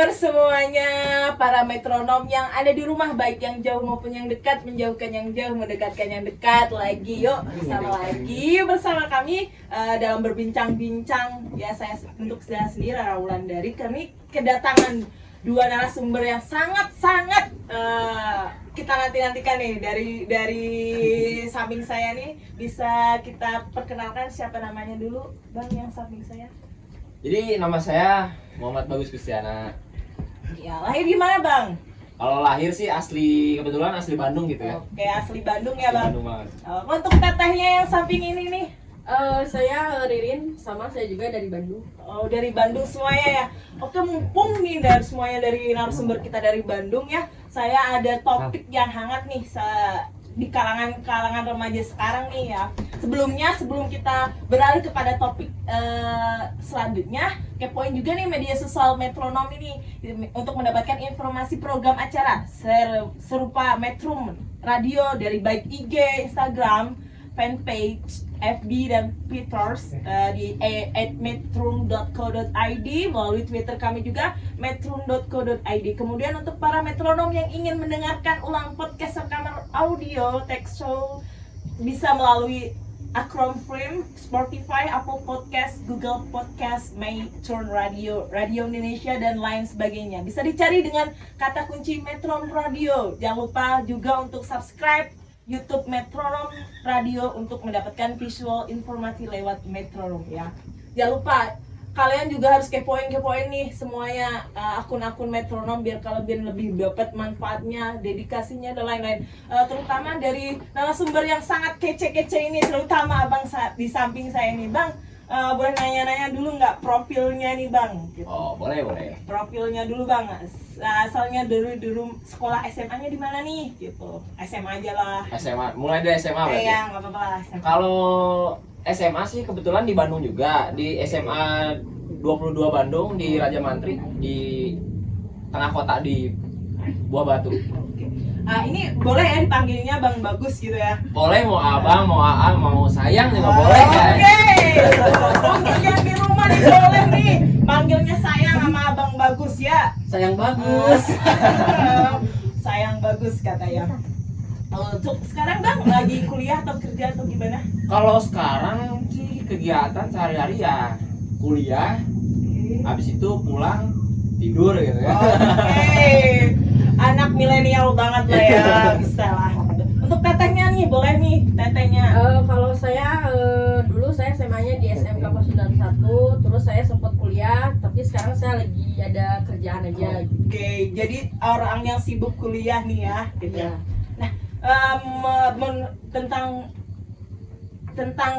Kabar semuanya? Para metronom yang ada di rumah baik yang jauh maupun yang dekat menjauhkan yang jauh mendekatkan yang dekat. Lagi yuk bersama lagi bersama kami eh, dalam berbincang-bincang. Ya saya untuk saya sendiri Raulan dari kami kedatangan dua narasumber yang sangat-sangat eh, kita nanti-nantikan nih. Dari dari samping saya nih bisa kita perkenalkan siapa namanya dulu? Bang yang samping saya. Jadi nama saya Muhammad Bagus Kristiana. Ya lahir di mana bang Kalau lahir sih asli kebetulan asli Bandung gitu ya. Oke, asli Bandung ya, Asli Bang. Bandung banget. Oh, untuk tetehnya yang samping ini nih. Eh, saya Ririn, sama saya juga dari Bandung. Oh, dari Bandung semuanya ya. Oke, mumpung nih dari semuanya dari narasumber kita dari Bandung ya. Saya ada topik yang hangat nih sa- di kalangan-kalangan remaja sekarang nih ya. Sebelumnya, sebelum kita beralih kepada topik eh, selanjutnya, kepoin juga nih media sosial metronom ini untuk mendapatkan informasi program acara ser- serupa Metrum Radio dari baik IG, Instagram, fanpage, FB dan Twitters eh, di e- at metrum.co.id melalui Twitter kami juga metrum.co.id. Kemudian untuk para metronom yang ingin mendengarkan ulang podcast rekaman audio text show bisa melalui Acrom Frame, Spotify, Apple Podcast, Google Podcast, Metron Radio, Radio Indonesia dan lain sebagainya. Bisa dicari dengan kata kunci Metron Radio. Jangan lupa juga untuk subscribe YouTube Metronom Radio untuk mendapatkan visual informasi lewat Metronom ya. Jangan lupa kalian juga harus kepoin kepoin nih semuanya uh, akun-akun metronom biar kalian lebih dapat manfaatnya dedikasinya dan lain-lain Uh, terutama dari narasumber yang sangat kece-kece ini terutama abang di samping saya nih bang uh, boleh nanya-nanya dulu nggak profilnya nih bang gitu. Oh, boleh, boleh. profilnya dulu bang asalnya dulu dulu sekolah SMA-nya di mana nih gitu SMA aja lah SMA. Mulai dari SMA berarti. kayak nggak apa-apa lah. Kalau SMA sih kebetulan di Bandung juga, di SMA 22 Bandung di Raja Mantri di tengah kota di Buah Batu. Ah, ini boleh ya dipanggilnya bang bagus gitu ya Boleh mau abang, mau aa, mau sayang juga boleh kan? Oke. Untuk yang di rumah nih boleh nih manggilnya sayang sama Abang Bagus ya. Sayang bagus. sayang bagus katanya. Oh, Untuk sekarang Bang lagi kuliah atau kerja atau gimana? Kalau sekarang sih kegiatan sehari-hari ya kuliah, habis itu pulang tidur gitu ya. Oke. Anak milenial banget lah ya, bisa lah. Untuk tetehnya nih, boleh nih tetehnya. Eh, kalau saya eh, dulu saya SMA-nya di SMK Pos 91, terus saya sempat kuliah, tapi sekarang saya lagi ada kerjaan aja. Oke, jadi orang yang sibuk kuliah nih ya, gitu. Ya. Nah, men- tentang tentang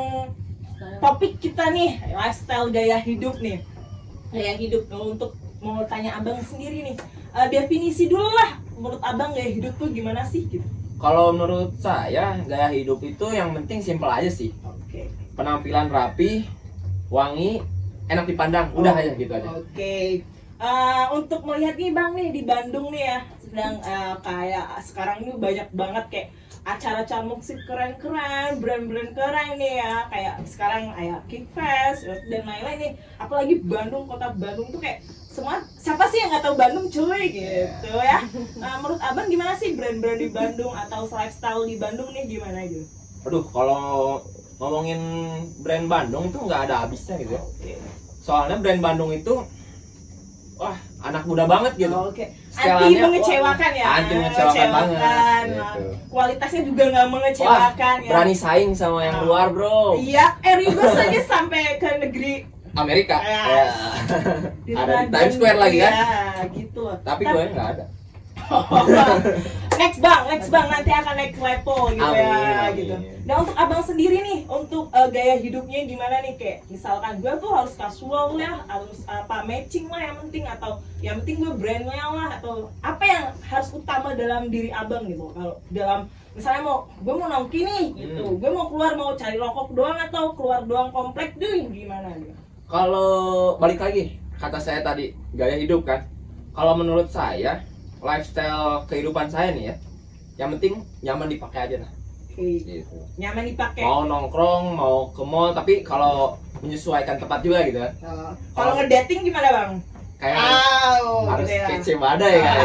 topik kita nih, lifestyle gaya hidup nih, gaya hidup Nah, untuk mau tanya abang sendiri nih, eh, definisi dulu lah, menurut abang gaya hidup tuh gimana sih? Gitu. Kalau menurut saya gaya hidup itu yang penting simpel aja sih. Oke. Penampilan rapi, wangi, enak dipandang, udah aja gitu aja. Oke. Eh, untuk melihat nih bang nih di Bandung nih ya, sedang eh, kayak sekarang ini banyak banget kayak acara-acara musik keren-keren, brand-brand keren nih ya, kayak sekarang kayak Kickfest dan lain-lain nih. Apalagi Bandung, kota Bandung tuh kayak semua siapa sih yang nggak tahu Bandung cuy gitu ya. Nah, menurut abang gimana sih brand-brand di Bandung atau lifestyle di Bandung nih gimana gitu? Aduh, kalau ngomongin brand Bandung tuh nggak ada habisnya gitu ya. Soalnya brand Bandung itu wah anak muda banget gitu. Oke. Anti Setelannya, mengecewakan ya. wah, anti mengecewakan banget, gitu. Kualitasnya juga nggak Wah, mengecewakan ya. berani saing sama yang luar, Bro. Iya, Eribus aja sampai ke negeri Amerika. Ya. Ya. di Ada di Times Square lagi kan? Iya, gitu loh. Tapi gue nggak ada. next bang, next bang nanti akan naik level gitu Amin, ya amin. gitu. Nah untuk abang sendiri nih, untuk eh, gaya hidupnya gimana nih kayak misalkan gue tuh harus casual ya, harus apa matching lah yang penting atau yang penting gue brandnya lah atau apa yang harus utama dalam diri abang gitu. Kalau dalam misalnya mau gue mau nongki nih gitu, Hmm. gue mau keluar mau cari rokok doang atau keluar doang komplek deh gimana gitu. Kalau balik lagi kata saya tadi gaya hidup kan. Kalau menurut saya lifestyle kehidupan saya nih ya, yang penting nyaman dipakai aja. Oke, Gitu. nyaman dipakai. Mau nongkrong, mau ke mall, tapi kalau menyesuaikan tempat juga gitu kan. Oh. Kalau ngedating gimana bang? Kayak Au, harus gitu ya. kece badai kan.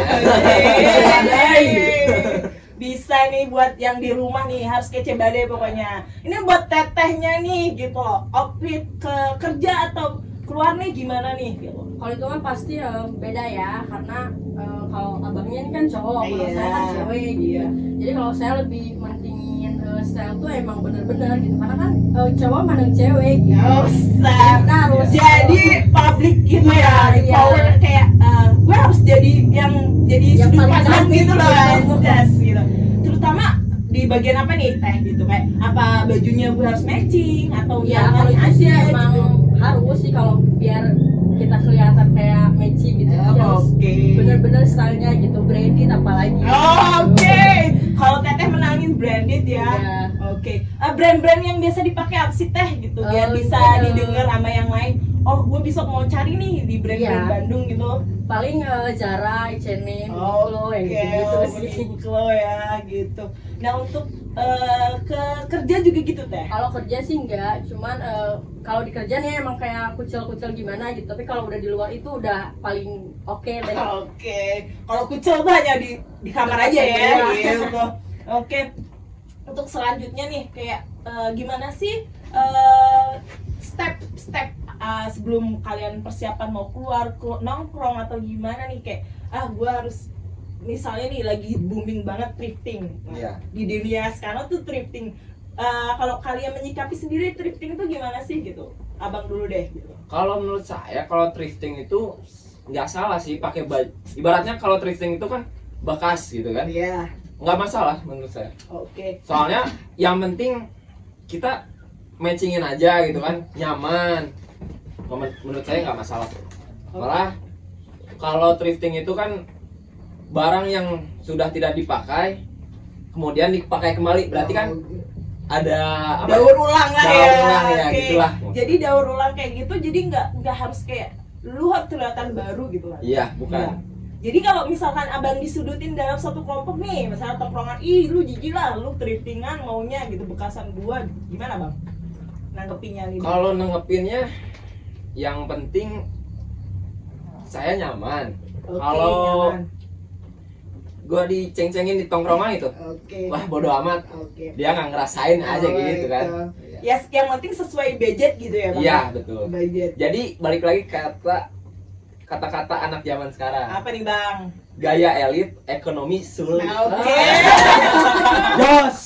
Yeay. Bisa nih buat yang di rumah nih harus kece badai pokoknya. Ini buat tetehnya nih gitu. Outfit ke kerja atau keluar nih gimana nih gitu. Kalau itu kan pasti eh, beda ya, karena eh, kalau abangnya ini kan cowok, kalau Iya, saya kan cewek gitu. iya. Jadi kalau saya lebih mentingin eh, style tuh emang bener-bener gitu, karena kan eh, cowok mandang cewek gitu. Usah. Kita harus Jadi public gitu ya, di Iya. power kayak eh, gue harus jadi yang jadi Yang sudut pandang gitu loh, gitu. gitu. Terutama di bagian apa nih teh gitu kayak apa bajunya gue harus matching atau Ya yang kalau itu sih emang gitu. Harus sih kalau biar kita kelihatan kayak matching gitu. Oh, harus Oke. bener-bener stylenya gitu, branded apalagi. Oh, Oke, kalau teteh menangin branded ya. Iya. Oke, Eh, brand-brand yang biasa dipakai apa sih teh gitu biar Oh, bisa iya. didengar sama yang lain. Oh, gue besok mau cari nih di brand-brand Iya. Bandung gitu. Paling eh, Zara, H&M, Oh, Uniqlo yang Oke, gitu-gitu oh, sih. Uniqlo ya gitu. Nah untuk eh, ke kerja juga gitu teh. Kalau kerja sih enggak, cuman eh, kalau di kerja nih emang kayak kucel-kucel gimana gitu. Tapi kalau udah di luar itu udah paling oke deh. Oke, kalau kucel tuh hanya di di kamar aja ya, gitu. Oke, untuk selanjutnya nih kayak eh, gimana sih step-step eh, sebelum kalian persiapan mau keluar ke nongkrong atau gimana nih kayak ah gue harus misalnya nih lagi booming banget thrifting Nah, Iya. di dunia sekarang tuh thrifting Eh, kalau kalian menyikapi sendiri thrifting itu gimana sih gitu abang dulu deh gitu Kalau menurut saya kalau thrifting itu nggak salah sih pakai baju. Ibaratnya kalau thrifting itu kan bekas gitu kan. iya Nggak masalah menurut saya. oke Soalnya yang penting kita matchingin aja gitu kan, nyaman. Men- Menurut saya nggak masalah. Malah kalau thrifting itu kan barang yang sudah tidak dipakai kemudian dipakai kembali berarti kan ada apa? daur ulang lah Daur ya, ulang ya, Oke. gitulah. jadi daur ulang kayak gitu jadi nggak nggak harus kayak lu harus kelihatan baru gitu kan Iya, bukan. jadi kalau misalkan abang disudutin dalam satu kelompok nih misalnya tongkrongan ih lu jijik lah lu thriftingan maunya gitu bekasan gua gimana bang nanggepinnya nih? Kalau nenggepinnya yang penting saya nyaman. Oke, kalau- nyaman. Gua diceng-cengin di tongkrongan itu. oke Wah, bodo amat. oke Dia nggak ngerasain aja Oh, gitu kan. ya yang penting sesuai budget gitu ya bang Iya, betul. budget Jadi balik lagi kata kata-kata anak zaman sekarang. apa nih bang Gaya elit, ekonomi sulit. Nah, oke Jos.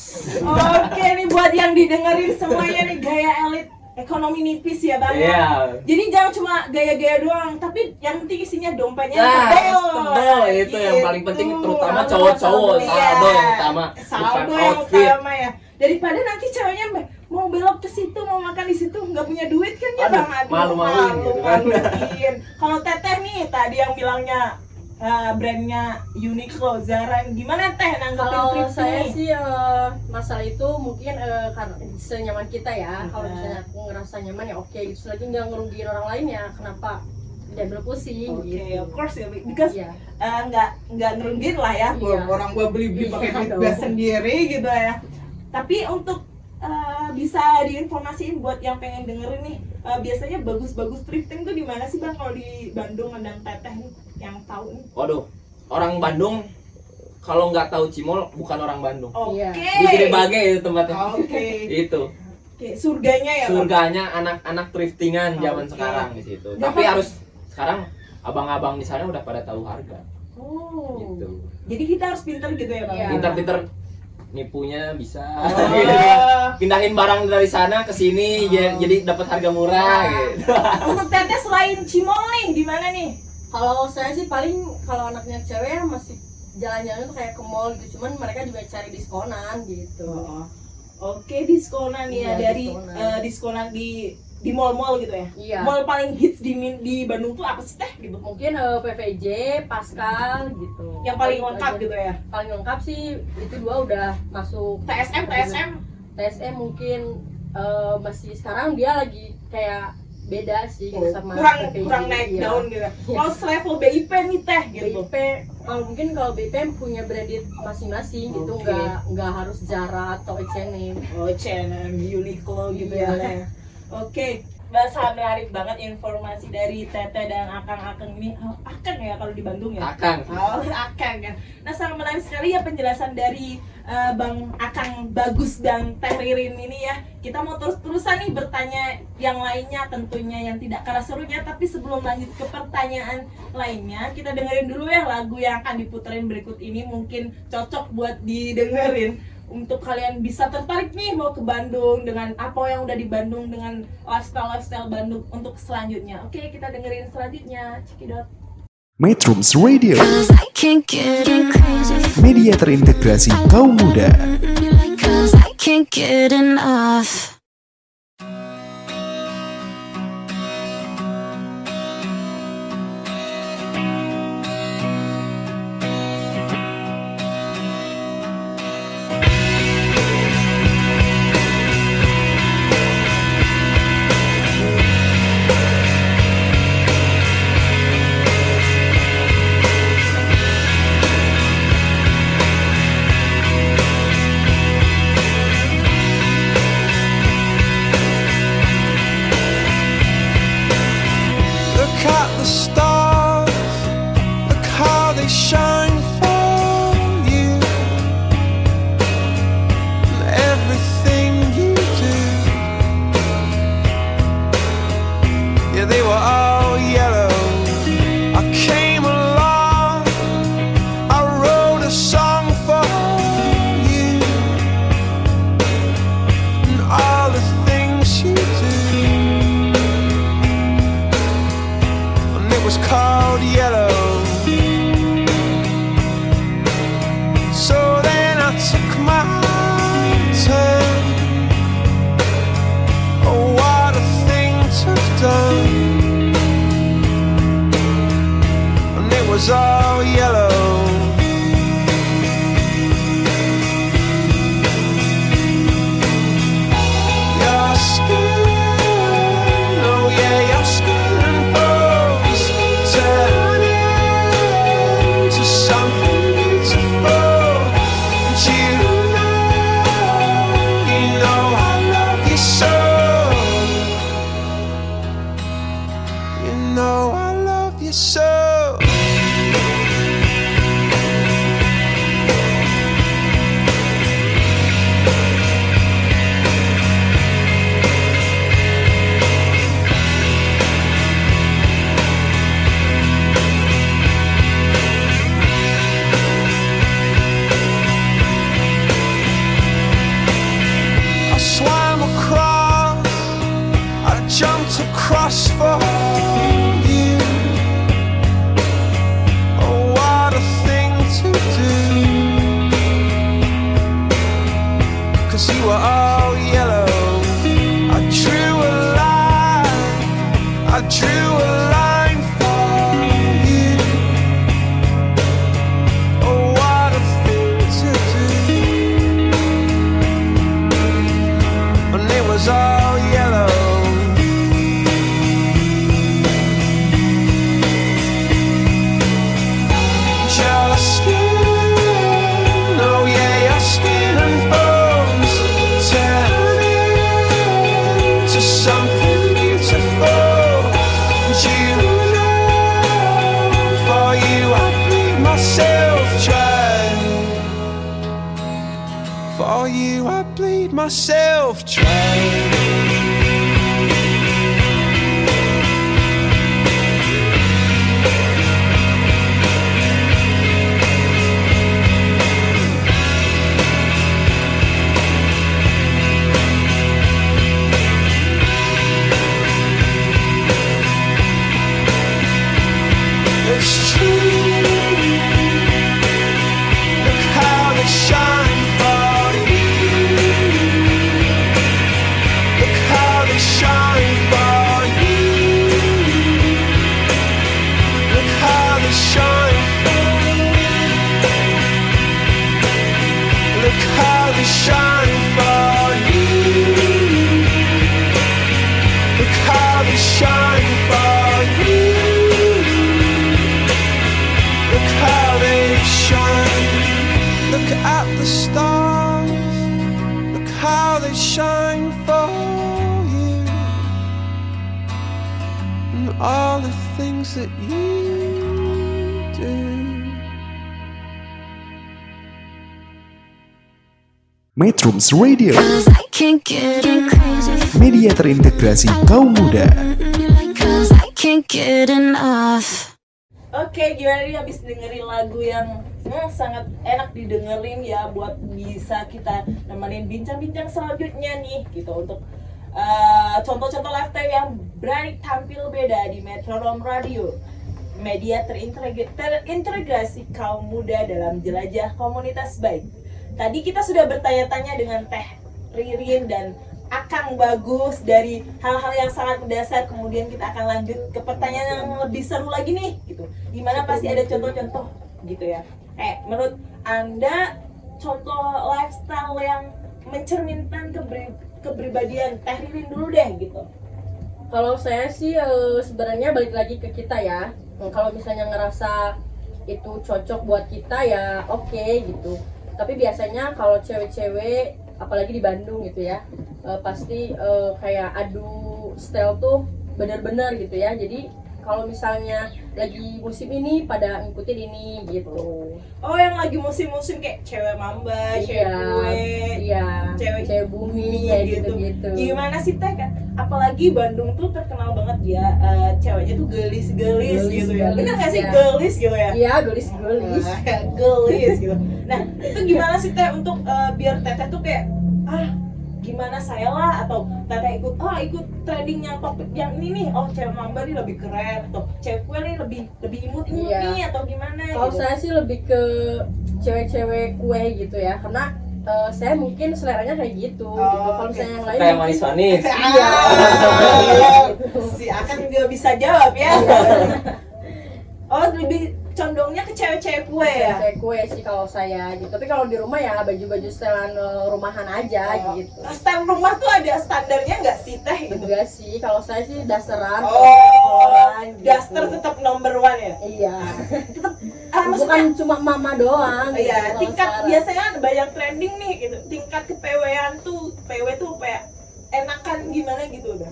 Oke nih buat yang didengerin semuanya nih gaya elit ekonomi nipis ya bang. ya. Iya. Jadi jangan cuma gaya-gaya doang, tapi yang penting isinya dompetnya Nah, tebel. tebel itu yang paling penting Gitu. terutama cowok-cowok saldo, iya. yang utama Saldo yang outfit. utama ya. Daripada nanti ceweknya mau belok ke situ, mau makan di situ nggak punya duit kan ya Aduh, bang. Aduh, malu-maluin gitu kan. malu-maluin. Kalau teteh nih tadi yang bilangnya eh, brandnya Uniqlo, Zara, gimana teh nanggepin Kalau saya sih eh, masalah itu mungkin eh, karena senyaman kita ya. Kalau Iya. misalnya aku ngerasa nyaman ya oke. Gitu lagi nggak ngerugiin orang lain ya. Kenapa diambil pusing Oke, gitu. of course ya, because Iya. eh, nggak nggak ngerugin lah ya gua, Iya. orang gua beli beli pakai Iya duit sendiri gitu ya tapi untuk eh, bisa diinformasiin buat yang pengen dengerin nih eh, biasanya bagus-bagus thrifting tuh di mana sih bang kalau di Bandung ngedang teteh nih yang tahu nih Waduh, orang Bandung kalau nggak tahu Cimol bukan orang Bandung. oke Iya. Di Gede Bage itu tempatnya. oke Itu Oke, surganya ya surganya anak-anak thriftingan zaman Oke. sekarang di situ. Dapat- Tapi harus sekarang abang-abang di sana udah pada tahu harga oh gitu. jadi kita harus pinter gitu ya bang Iya. Pinter-pinter nipunya bisa. Oh. Pindahin barang dari sana ke sini jadi- jadi dapat harga murah gitu. untuk teteh selain cimol nih di mana nih Kalau saya sih paling kalau anaknya cewek ya masih jalan-jalan tuh kayak ke mall gitu cuman mereka juga cari diskonan gitu Oh. Oke, diskonan ya Iya, dari diskonan. eh, diskonan di di mall-mall gitu ya. Iya. Mall paling hits di di Bandung tuh apa sih teh gitu? mungkin eh, PVJ, Pascal gitu Yang paling Itu lengkap aja. gitu ya. paling lengkap sih itu dua udah masuk TSM, TSM. TSM mungkin eh, masih sekarang dia lagi kayak beda sih gitu sama kurang kurang naik daun gitu. Kalau level BIP nih teh gitu. BIP kalau mungkin kalau BIP punya branded masing-masing gitu nggak nggak harus Zara atau H&M Oh, H&M, Uniqlo gitu Iya. ya. Oke, bahasa menarik banget informasi dari Tete dan Akang-Akang ini. Oh, Akang ya kalau di Bandung ya. Akang. Oh, Akang kan. Nah, sangat menarik sekali ya penjelasan dari eh, Bang Akang Bagus dan Teh Ririn ini ya. Kita mau terus-terusan nih bertanya yang lainnya tentunya yang tidak kalah serunya. Tapi sebelum lanjut ke pertanyaan lainnya, kita dengerin dulu ya lagu yang akan diputerin berikut ini. Mungkin cocok buat didengerin untuk kalian bisa tertarik nih mau ke Bandung dengan apa yang udah di Bandung dengan lifestyle lifestyle Bandung untuk selanjutnya. Oke, kita dengerin selanjutnya. Cekidot. Metrums Radio, Cause I can't get crazy. media terintegrasi kaum muda. Metrums Radio, Cause I can't get crazy. media terintegrasi kaum muda. Oke, gimana nih habis dengerin lagu yang hmm, sangat enak didengerin ya buat bisa kita nemenin bincang-bincang selanjutnya nih gitu untuk eh, contoh-contoh lifestyle yang berani tampil beda di Metronom Radio media terintegrasi kaum muda dalam jelajah komunitas baik. Tadi kita sudah bertanya-tanya dengan Teh Ririn dan Akang Bagus dari hal-hal yang sangat mendasar. Kemudian kita akan lanjut ke pertanyaan yang lebih seru lagi nih, gitu. Di mana pasti ada contoh-contoh, gitu ya. Eh, menurut anda contoh lifestyle yang mencerminkan kepribadian Teh Ririn dulu deh, gitu. Kalau saya sih eh, sebenarnya balik lagi ke kita ya. Kalau misalnya ngerasa itu cocok buat kita ya oke gitu. Tapi biasanya kalau cewek-cewek apalagi di Bandung gitu ya, eh, pasti eh, kayak adu style tuh bener-bener gitu ya. Jadi kalau misalnya lagi musim ini pada ngikutin ini gitu. Oh, yang lagi musim-musim kayak cewek mamba, cewek Iya, kue, iya, cewek cewek bumi ya gitu-gitu. Gimana sih teh? Apalagi Bandung tuh terkenal banget ya eh, ceweknya tuh gelis-gelis Gelis, gitu ya. Bener gak sih ya. gelis gitu ya? Iya, gelis-gelis. Ah, gelis gitu. Nah, itu gimana sih teh untuk eh, biar teteh tuh kayak ah gimana saya lah atau teteh ikut oh ikut trending yang topik yang ini nih oh cewek mamba nih lebih keren atau cewek kue nih lebih lebih imut imut Iya. nih atau gimana Kalau gitu. saya sih lebih ke cewek-cewek kue gitu ya, karena eh, saya mungkin seleranya kayak gitu. Oh, gitu. Kalau oke. misalnya yang lain Kayak mungkin- manis-manis. Iya. Si akan juga bisa jawab ya. Oh lebih condongnya ke cewek-cewek kue ya. Cewek kue sih kalau saya gitu. Tapi kalau di rumah ya baju-baju setelan eh, rumahan aja Oh. gitu. Style rumah tuh ada standarnya nggak sih teh gitu? Enggak sih, kalau saya sih dasaran. Oh, dasaran, gitu. daster tetap number one ya. Iya. Ah, Bukan cuma mama doang. gitu, Iya, kalau tingkat sekarang. biasanya ada banyak trending nih gitu. Tingkat kepewean tuh, PW tuh kayak enakan gimana gitu udah.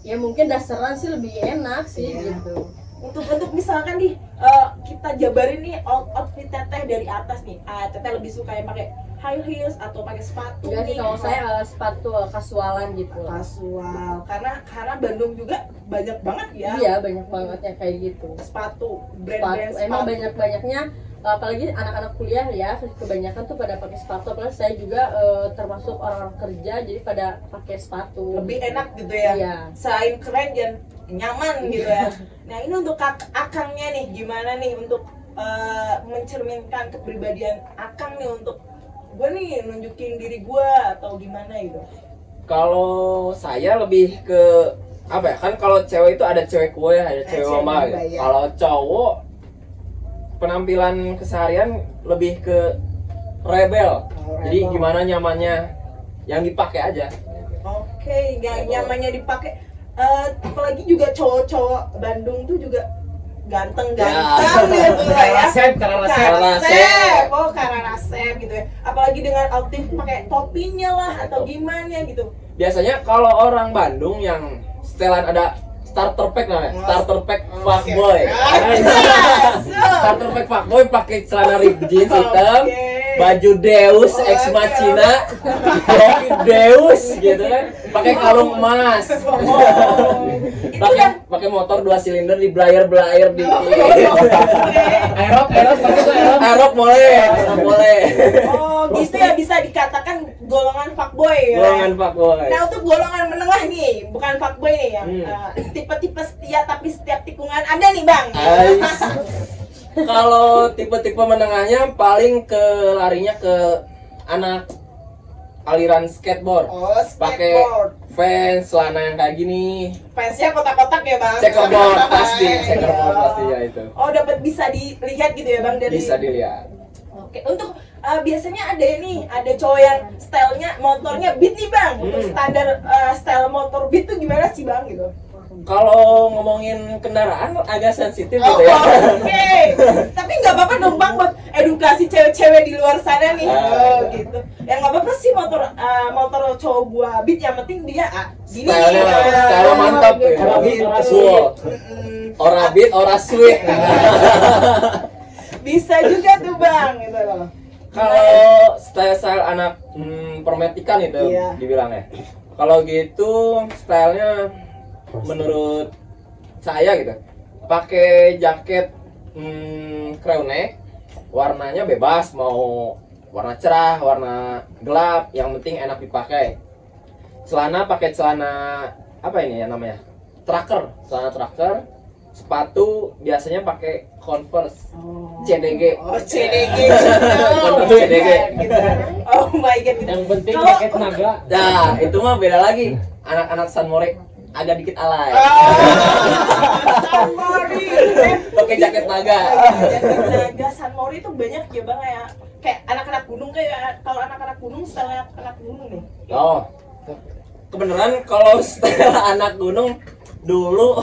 Ya mungkin dasaran sih lebih enak sih Iya. gitu. Untuk untuk misalkan nih eh, kita jabarin nih out- outfit teteh dari atas nih. Ah, teteh lebih suka yang pakai high heels atau pakai sepatu Enggak sih kalau saya eh, sepatu eh, kasualan gitu. kasual. Karena karena Bandung juga banyak banget ya. Iya, banyak banget yang kayak gitu. Sepatu, sepatu brand-brand sepatu. emang banyak banyaknya apalagi anak-anak kuliah ya kebanyakan tuh pada pakai sepatu apalagi saya juga eh, termasuk orang kerja jadi pada pakai sepatu lebih enak gitu ya. Iya. Selain keren dan nyaman gitu ya. Nah, ini untuk kak akangnya nih gimana nih untuk eh, mencerminkan kepribadian akang nih untuk gue nih nunjukin diri gue atau gimana gitu. Kalau saya lebih ke apa ya? Kan kalau cewek itu ada cewek kue, ada cewek mama. gitu. iya. Kalau cowok penampilan keseharian lebih ke rebel. Oh, Jadi rebel. gimana nyamannya yang dipakai aja. Oke, yang nyamannya dipakai. Eh, apalagi juga cowok-cowok Bandung tuh juga ganteng-ganteng Ya. gitu lah ya. Karasep, karasep. Karasep. Oh, karasep gitu ya. Apalagi dengan outfit pakai topinya lah atau gimana gitu. Biasanya kalau orang Bandung yang setelan ada starter pack namanya, starter pack fuckboy. Masuk. starter pack fuckboy pakai celana ripped jeans hitam, Oke. Baju Deus ex machina, Deus gitu kan, pakai kalung emas. Oh. Pakai pakai motor dua silinder di blayer blayer di aerok aerok pakai tuh aerok aerok boleh aerok boleh Oh, gitu ya bisa dikatakan golongan fuckboy ya. golongan fuckboy Nah untuk golongan menengah nih, bukan fuckboy nih yang Hmm. eh, tipe-tipe setia tapi setiap tikungan ada nih bang. Kalau tipe-tipe menengahnya paling ke larinya ke anak aliran skateboard. Oh, Pakai skateboard. fans, celana yang kayak gini. Fansnya kotak-kotak ya bang. Checkerboard pasti, Iya. checkerboard pasti ya itu. Oh dapat bisa dilihat gitu ya bang dari. Bisa dilihat. Oke untuk eh, biasanya ada nih ada cowok yang stylenya motornya beat nih bang. Untuk Hmm. standar eh, style motor beat tuh gimana sih bang gitu? Kalau ngomongin kendaraan agak sensitif Oh, gitu ya. Oke, tapi nggak apa-apa dong bang buat edukasi cewek-cewek di luar sana nih. Ah. Oh, gitu. Ya nggak apa-apa sih motor uh, motor cowok gua beat yang penting dia ah, gini. Style mantap gitu. ya. Beat. Ora beat, ora sweet. Bisa juga tuh bang, gitu loh. Kalau style-style anak hmm, permetikan itu Iya. dibilangnya. Kalau gitu stylenya menurut saya gitu. Pakai jaket hmm, crew neck, warnanya bebas mau warna cerah, warna gelap, yang penting enak dipakai. Celana pakai celana apa ini ya namanya? Tracker, celana tracker. Sepatu biasanya pakai Converse Oh. CDG. Oh, CDG. Oh, CDG. Gitu. Oh my god. Yang penting pakai tenaga. Nah, itu mah beda lagi. Anak-anak Sanmore agak dikit alay. San Mori. Pakai jaket naga. Naga San Mori itu banyak ya bang ya. Kayak anak-anak gunung kayak kalau anak-anak gunung style anak gunung nih. Oh. Kebenaran kalau style anak gunung dulu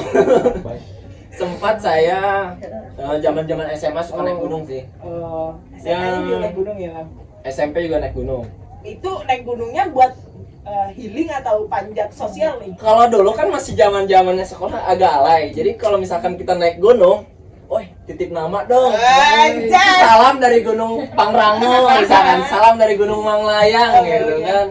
sempat saya eh, zaman-zaman SMA suka naik gunung sih. Oh, Yang- SMP juga naik gunung ya bang. SMP juga naik gunung. Itu naik gunungnya buat eh, healing atau panjat sosial nih. Kalau dulu kan masih zaman-zamannya sekolah agak alay. Jadi kalau misalkan kita naik gunung, Woi, titip nama dong. Anjay. Salam dari Gunung Pangrango, misalkan salam dari Gunung Manglayang Oh, gitu iya. kan.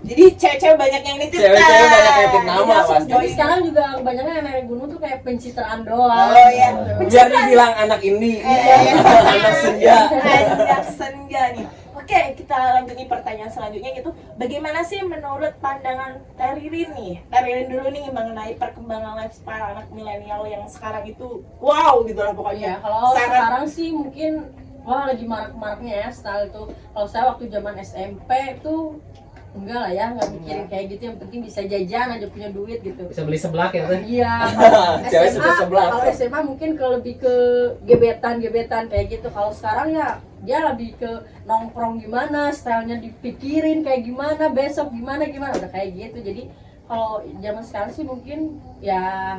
Jadi cewek-cewek banyak yang nitip Cewek-cewek kan? banyak yang nitip nama, pasti. Sekarang juga kebanyakan yang naik gunung tuh kayak pencitraan doang. Oh, iya. Biar dibilang anak ini, Eh. anak senja. Anak senja nih. Oke, kita lanjut nih pertanyaan selanjutnya gitu. Bagaimana sih menurut pandangan Teririn nih? Teririn dulu nih mengenai perkembangan lifestyle anak milenial yang sekarang itu wow gitu lah Iya, pokoknya. kalau Sangat- sekarang sih mungkin wah lagi marak-maraknya ya style itu. Kalau saya waktu zaman SMP tuh enggak lah ya, nggak mikirin kayak gitu. Yang penting bisa jajan aja punya duit gitu. Bisa beli seblak ya teh. Iya. Cewek suka SMA, sebelah. kalau SMA mungkin ke lebih ke gebetan-gebetan kayak gitu. Kalau sekarang ya dia lebih ke nongkrong gimana, stylenya dipikirin kayak gimana, besok gimana gimana udah kayak gitu. Jadi kalau zaman sekarang sih mungkin ya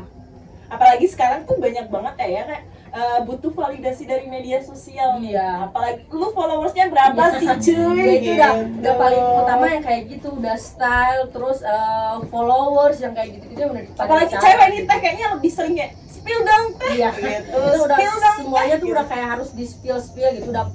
apalagi sekarang tuh banyak banget ya ya kayak eh, butuh validasi dari media sosial nih. Iya. Apalagi lu followersnya berapa sih cuy? Ya, itu udah Gitu. udah paling utama yang kayak gitu udah style terus eh, followers yang kayak gitu gitu udah apalagi cewek nih gitu. teh kayaknya lebih sering kayak spill dong teh iya gitu. itu udah Spill dong, semuanya tuh gitu. udah kayak harus di spill spill gitu udah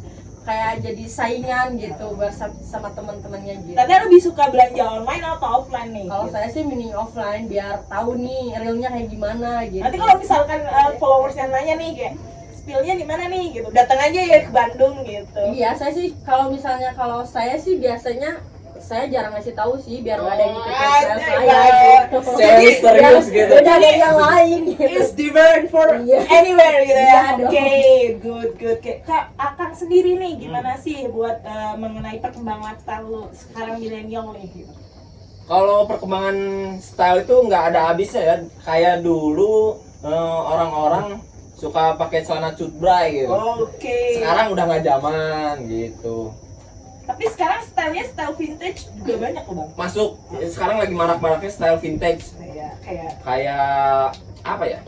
kayak jadi saingan gitu buat sama, sama teman-temannya gitu Tadi lebih suka belanja online atau offline nih? kalau Gitu. saya sih mending offline biar tahu nih realnya kayak gimana gitu Nanti kalau misalkan uh, followersnya nanya nih kayak spillnya di mana nih gitu, datang aja ya ke Bandung gitu. Iya, saya sih kalau misalnya kalau saya sih biasanya saya jarang ngasih tahu sih biar nggak ada yang Oh, style ada saya ya. gitu. Misterius gitu. Beda dari yang lain gitu. It's different for Iya. anywhere gitu ya. Iya Oke, dong. good good. Kayak Kak Akang sendiri nih gimana sih buat uh, mengenai perkembangan lu sekarang milenial nih gitu. Kalau perkembangan style itu nggak ada habisnya ya. Kayak dulu eh, orang-orang suka pakai celana cutbray gitu. Oke. Sekarang udah nggak zaman gitu. Tapi sekarang stylenya style vintage juga banyak loh bang. Masuk sekarang lagi marak-maraknya style vintage. Kayak kayak Kayak apa ya?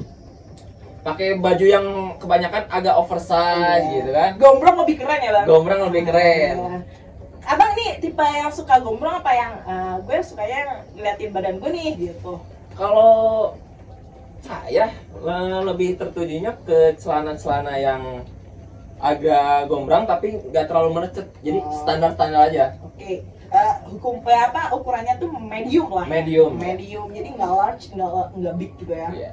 Pakai baju yang kebanyakan agak oversize Iya. gitu kan. gombrong lebih keren ya bang. Gombrang lebih keren. Nah, Abang nih tipe yang suka gombrong apa yang eh, gue sukanya ngeliatin badan gue nih gitu. Kalau saya eh, lebih tertujunya ke celana-celana yang agak gombrang tapi nggak terlalu merecet. Jadi Oh. standar-standar aja. Oke. Eh, hukum eh, apa ukurannya tuh medium lah. Medium. Medium. Jadi nggak large, nggak nggak big gitu ya. Iya.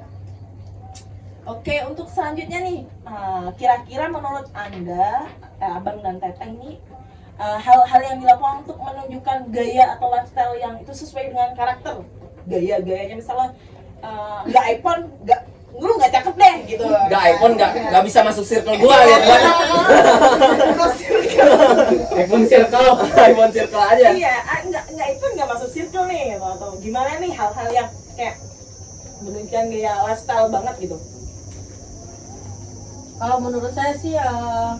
Oke, untuk selanjutnya nih, eh, kira-kira menurut anda, eh, abang dan teteh ini hal-hal yang dilakukan untuk menunjukkan gaya atau lifestyle yang itu sesuai dengan karakter, gaya-gayanya misalnya nggak iPhone, nggak lu nggak cakep deh gitu. Nggak iPhone nggak nggak bisa masuk circle gua gitu kan. iPhone circle, iPhone circle aja. Iya, nggak nggak itu nggak masuk circle nih gitu. atau gimana nih hal-hal yang kayak menunjukkan gaya lifestyle banget gitu. Kalau menurut saya sih eh,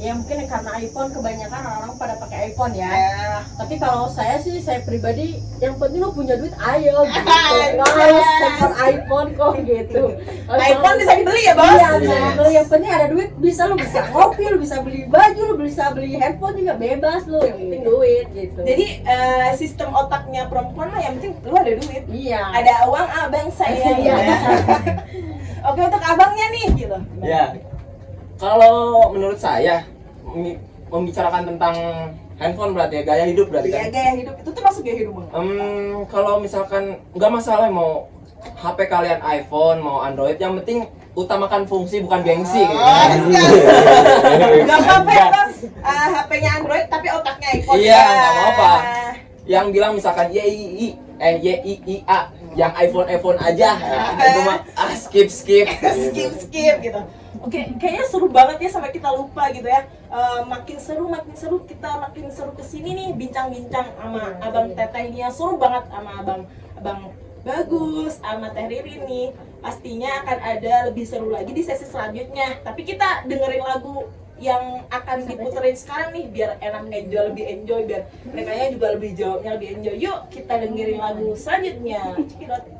ya mungkin karena iPhone kebanyakan orang-orang pada pakai iPhone ya. Eh, tapi kalau saya sih saya pribadi yang penting lo punya duit ayo gitu. Nggak harus handphone iPhone kok gitu. iPhone bisa dibeli ya bos? Iya, bisa dibeli. yang penting ada duit bisa lo bisa ngopi lo bisa beli baju lo bisa beli handphone juga bebas lo yang penting duit gitu. Jadi eh, sistem otaknya perempuan mah yang penting lu ada duit. Iya. Ada uang abang saya Iya. ya. oke untuk abangnya nih gitu. Ya, kalau menurut saya membicarakan tentang handphone berarti ya gaya hidup berarti Iya kan. gaya hidup itu tuh masuk gaya hidup bang Em, kalau misalkan nggak masalah mau HP kalian iPhone mau Android yang penting utamakan fungsi bukan gengsi gitu. Oh, Gak apa-apa ya bang Eh, HP-nya Android tapi otaknya iPhone Iya, ya. nggak apa-apa. Yang bilang misalkan YII eh YIIA yang iPhone iPhone aja itu mah ah skip skip. skip skip gitu oke kayaknya seru banget ya sampai kita lupa gitu ya. Eh, makin seru makin seru kita makin seru ke sini nih bincang-bincang sama abang teteh ini yang seru banget sama abang abang bagus sama teh Riri nih. Pastinya akan ada lebih seru lagi di sesi selanjutnya. Tapi kita dengerin lagu yang akan diputerin sekarang nih biar enak enjoy lebih enjoy biar mereka juga lebih jawabnya lebih enjoy. Yuk kita dengerin lagu selanjutnya. Cekidot.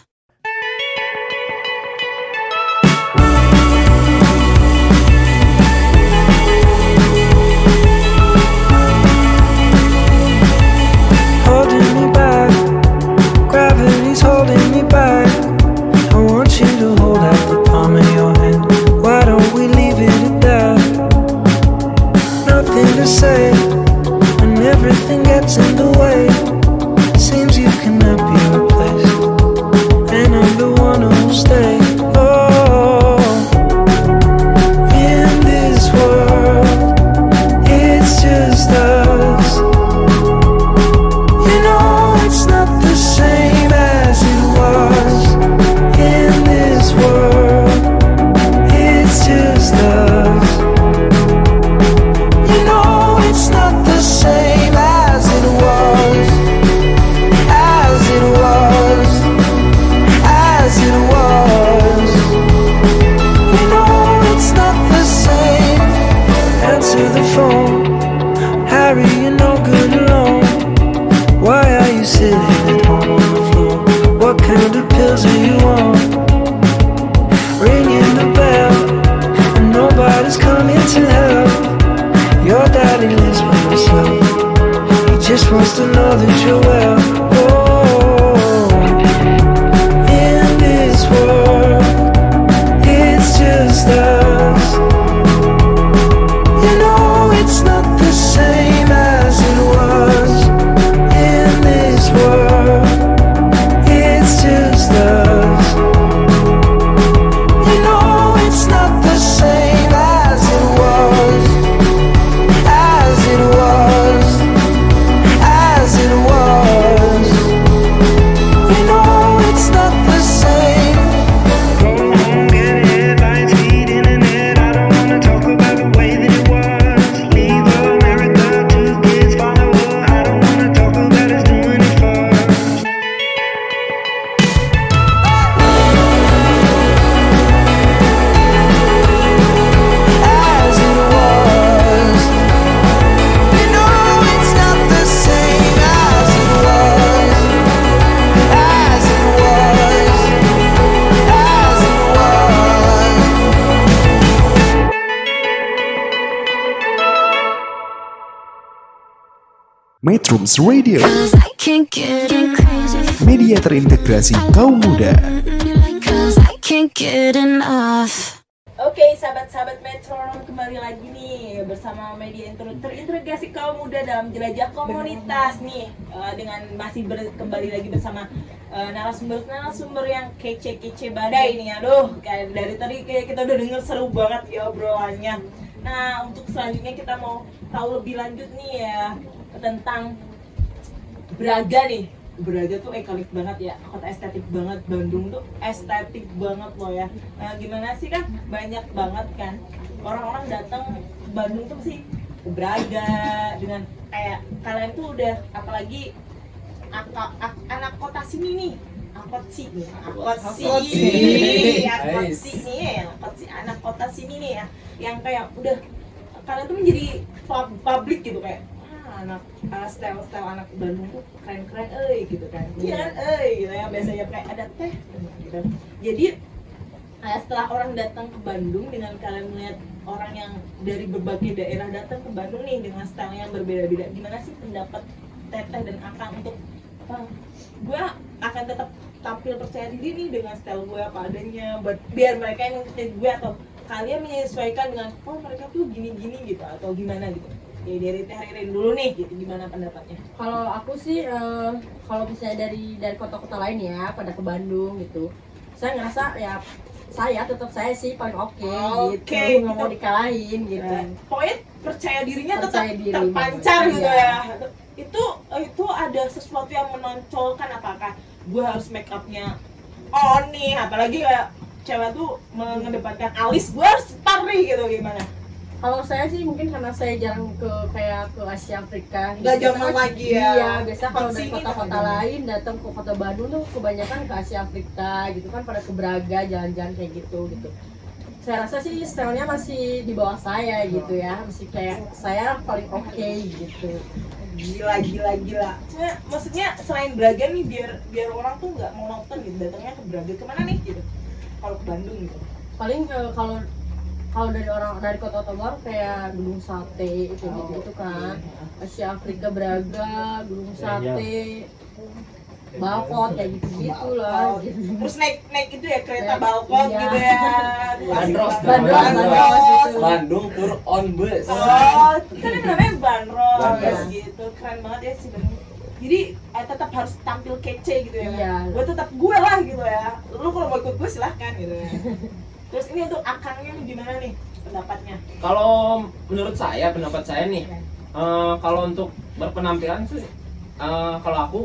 Metrums Radio, media terintegrasi kaum muda. Oke, sahabat-sahabat Metronom kembali lagi nih bersama media inter- terintegrasi kaum muda dalam jelajah komunitas nih Eh, dengan masih ber- kembali lagi bersama eh, narasumber-narasumber yang kece-kece badai nih. Aduh, kayak dari tadi kayak kita udah denger seru banget ya obrolannya. Nah, untuk selanjutnya kita mau tahu lebih lanjut nih ya tentang Braga nih. Braga tuh ikonik banget ya. Kota estetik banget. Bandung tuh estetik banget loh ya. Nah, gimana sih kan banyak banget kan? Orang-orang datang Bandung tuh sih ke Braga dengan kayak kalian tuh udah apalagi ak- anak kota sini nih. Angkot si nih. Si. si. nih. Ya si anak kota sini nih ya. Yang kayak udah kalian tuh menjadi pub- publik gitu kayak. "Ah, anak uh, style style anak Bandung tuh keren keren eh gitu kan. Iya kan eh gitu ya biasanya kayak ada teh gitu. Jadi eh, setelah orang datang ke Bandung dengan kalian melihat orang yang dari berbagai daerah datang ke Bandung nih dengan style yang berbeda-beda gimana sih pendapat teteh dan akang untuk apa gue akan tetap tampil percaya diri nih dengan style gue apa adanya buat biar mereka yang ngikutin gue atau kalian menyesuaikan dengan oh mereka tuh gini-gini gitu atau gimana gitu ya dari teh Ririn dulu nih gitu gimana pendapatnya Kalau aku sih eh, kalau misalnya dari dari kota-kota lain ya pada ke Bandung gitu. Saya ngerasa ya saya tetap saya sih paling oke Oke, gitu, nggak mau gitu. dikalahin gitu. Eh, pokoknya percaya dirinya tetap Percaya diri terpancar banget. gitu Iya. ya itu itu ada sesuatu yang menonjolkan apakah gue harus make upnya on nih apalagi kayak cewek tuh mengedepankan alis gue harus nih gitu gimana Kalau saya sih mungkin karena saya jarang ke kayak ke Asia Afrika. Nggak zaman kan- lagi ya. Iya, biasa kalau dari kota-kota lain datang ke kota Bandung tuh kebanyakan ke Asia Afrika gitu kan pada ke Braga jalan-jalan kayak gitu gitu. Saya rasa sih stylenya masih di bawah saya gitu ya, masih kayak saya paling oke gitu. gila gila gila maksudnya selain Braga nih biar biar orang tuh nggak mau nonton gitu datangnya ke Braga ke mana nih gitu kalau ke Bandung gitu Paling kalau kalau dari orang dari kota-kota baru kayak Gunung Sate itu gitu, gitu kan. Asia Afrika Braga, Gunung Sate, Balkot kayak gitu-gitu lah. Oh, gitu. terus naik naik itu ya kereta Naik, balkon iya. gitu ya Bandros, Bandros, Bandros. gitu. Bandung tur on bus Oh, kan itu namanya bandros Bandros. gitu. Keren banget ya sih Bandung. Jadi eh, tetap harus tampil kece gitu ya. Iya. Gue tetap gue lah gitu ya. Lu kalau mau ikut gue silahkan gitu ya. Terus ini untuk akangnya gimana nih pendapatnya? kalau menurut saya pendapat saya nih eh, kalau untuk berpenampilan sih eh, kalau aku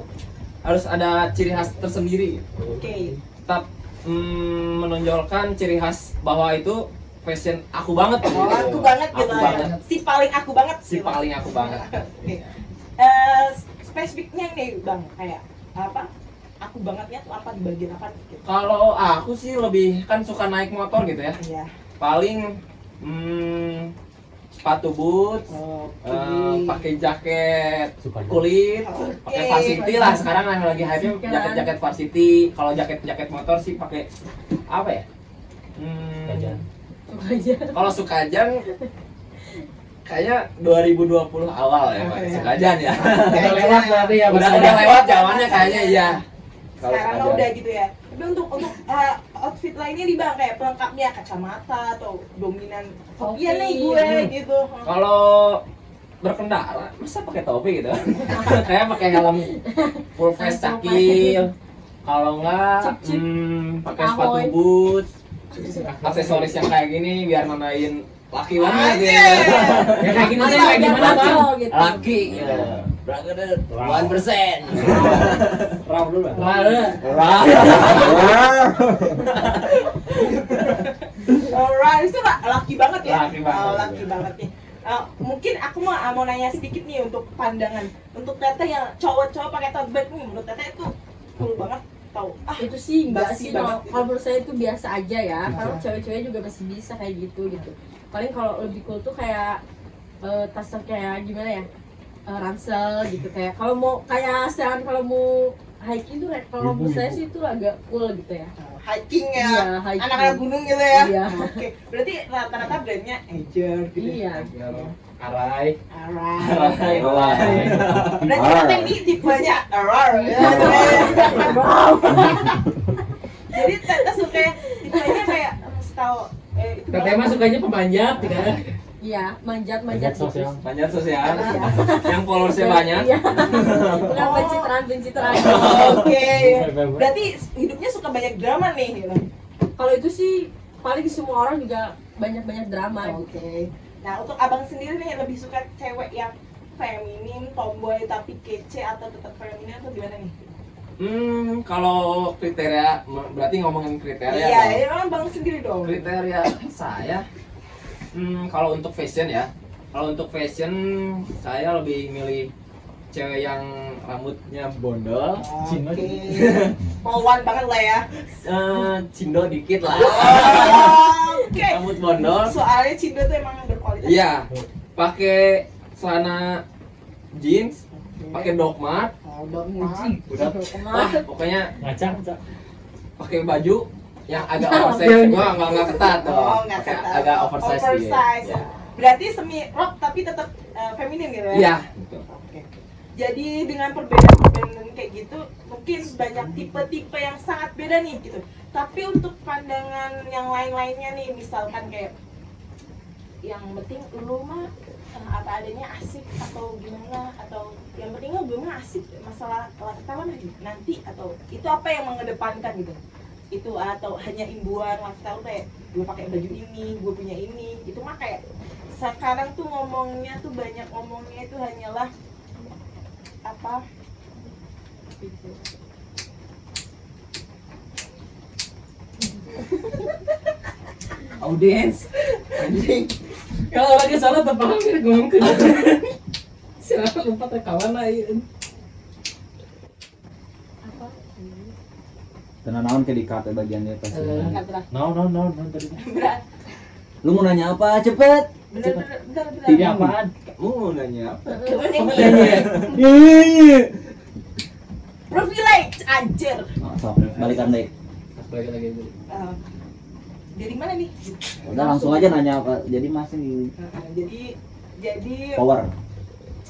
harus ada ciri khas tersendiri Oke. tetap mm, menonjolkan ciri khas bahwa itu fashion aku banget Oh, aku banget gitu Aku ya. banget. Si paling aku banget. si gitu. paling aku banget Oke. Eh, spesifiknya nih Bang, kayak apa? Aku bangetnya tuh apa di bagian apa gitu. kalau aku sih lebih kan suka naik motor gitu ya Iya. paling mm, sepatu boots Oke. eh, pakai jaket kulit Oke. pakai varsity lah sekarang yang lagi hype Kan. jaket jaket varsity kalau jaket jaket motor sih pakai apa ya hmm, Suka aja. kalau sukajan kayaknya 2020 awal ya Pak. Oke. sukajan ya Udah lewat berarti udah udah lewat zamannya kayaknya iya sekarang mah udah gitu ya. Tapi untuk untuk uh, outfit lainnya nih bang kayak pelengkapnya kacamata atau dominan Topi. topian nih gue Hmm. gitu. Kalau berkendara masa pakai topi gitu? Kayak pakai helm full face cakil. kalau enggak hmm, pakai sepatu boots. Aksesoris yang kayak gini biar nandain laki banget ya. Ya kayak gini Atau deh, kayak gimana bang? maco gitu. laki. Ya berangkat one persen Raw dulu bang. alright itu laki banget ya? Laki banget, Oh, laki iya. banget nih Uh, mungkin aku mau mau nanya sedikit nih untuk pandangan. Untuk teteh yang cowok-cowok pakai tote bag nih menurut teteh itu cool banget tau. Ah itu sih enggak sih gitu. kalau menurut saya itu biasa aja ya. Kalau cewek-cewek juga masih bisa kayak gitu gitu paling kalau lebih cool tuh kayak eh, tas yang kayak gimana ya? Eh, ransel gitu kayak kalau mau kayak sekarang kalau mau hiking tuh kayak kalau menurut saya sih itu agak cool gitu ya. Hiking ya? Iya, hiking. anak-anak gunung gitu ya? Iya. oke berarti rata-rata brandnya Ager gitu. Iya. Arai. alright Alright. berarti teteh ini tipenya alright ya, jadi teteh suka tipenya kayak um, style eh, sukanya pemanjat, kan? iya manjat Manjat manjat sosial. panjat sosial Iya. yang followersnya banyak iya bukan pencitraan pencitraan Oke. Berarti hidupnya suka banyak drama nih. gitu. kalau itu sih paling semua orang juga banyak banyak drama gitu Oke. Nah untuk abang sendiri nih lebih suka cewek yang feminin, tomboy tapi kece atau tetap feminin atau gimana nih? Hmm kalau kriteria berarti ngomongin kriteria Iya, dong. ya kan bang sendiri dong. kriteria saya hmm, kalau untuk fashion ya kalau untuk fashion saya lebih milih cewek yang rambutnya bondol, cindo Oke. dikit. Polwan banget lah ya. Eh, cindo dikit lah. Oke. Rambut bondol. Soalnya Cindo tuh emang berkualitas. Iya. Pakai celana jeans, pakai dogmat, Oh, dong, udah wah, pokoknya Ngaca, pakai baju yang agak oversize. Gua enggak enggak ketat tuh. Oh, nggak Pakai agak oversize, Oversize. gitu. Ya. Berarti semi rock tapi tetap eh, feminin gitu ya? Iya, betul. Oke. Jadi dengan perbedaan-perbedaan kayak gitu, mungkin banyak tipe-tipe yang sangat beda nih gitu. Tapi untuk pandangan yang lain-lainnya nih, misalkan kayak yang penting lu mah apa adanya asik atau gimana atau yang penting mah asik masalah lifestyle mah nanti atau itu apa yang mengedepankan gitu itu atau hanya imbuan lifestyle kayak gue pakai baju ini gue punya ini itu mah kayak sekarang tuh ngomongnya tuh banyak ngomongnya itu hanyalah apa gitu. Audiens. Anjing. Kalau lagi salah tepat hampir ngomong ke Silakan lupa ke kawan lain. Tenang naon ke dikate bagiannya pasti. Bentar. No, no, no, no tadi. Lu mau nanya apa? Cepet. Bentar, bentar, bentar. Ini apaan? Kamu mau nanya apa? Ini Iya iya. privilege anjir Oh, sok, balikan deh. Lagi lagi dulu. Dari mana nih Udah langsung aja nanya apa. Jadi masih jadi jadi power.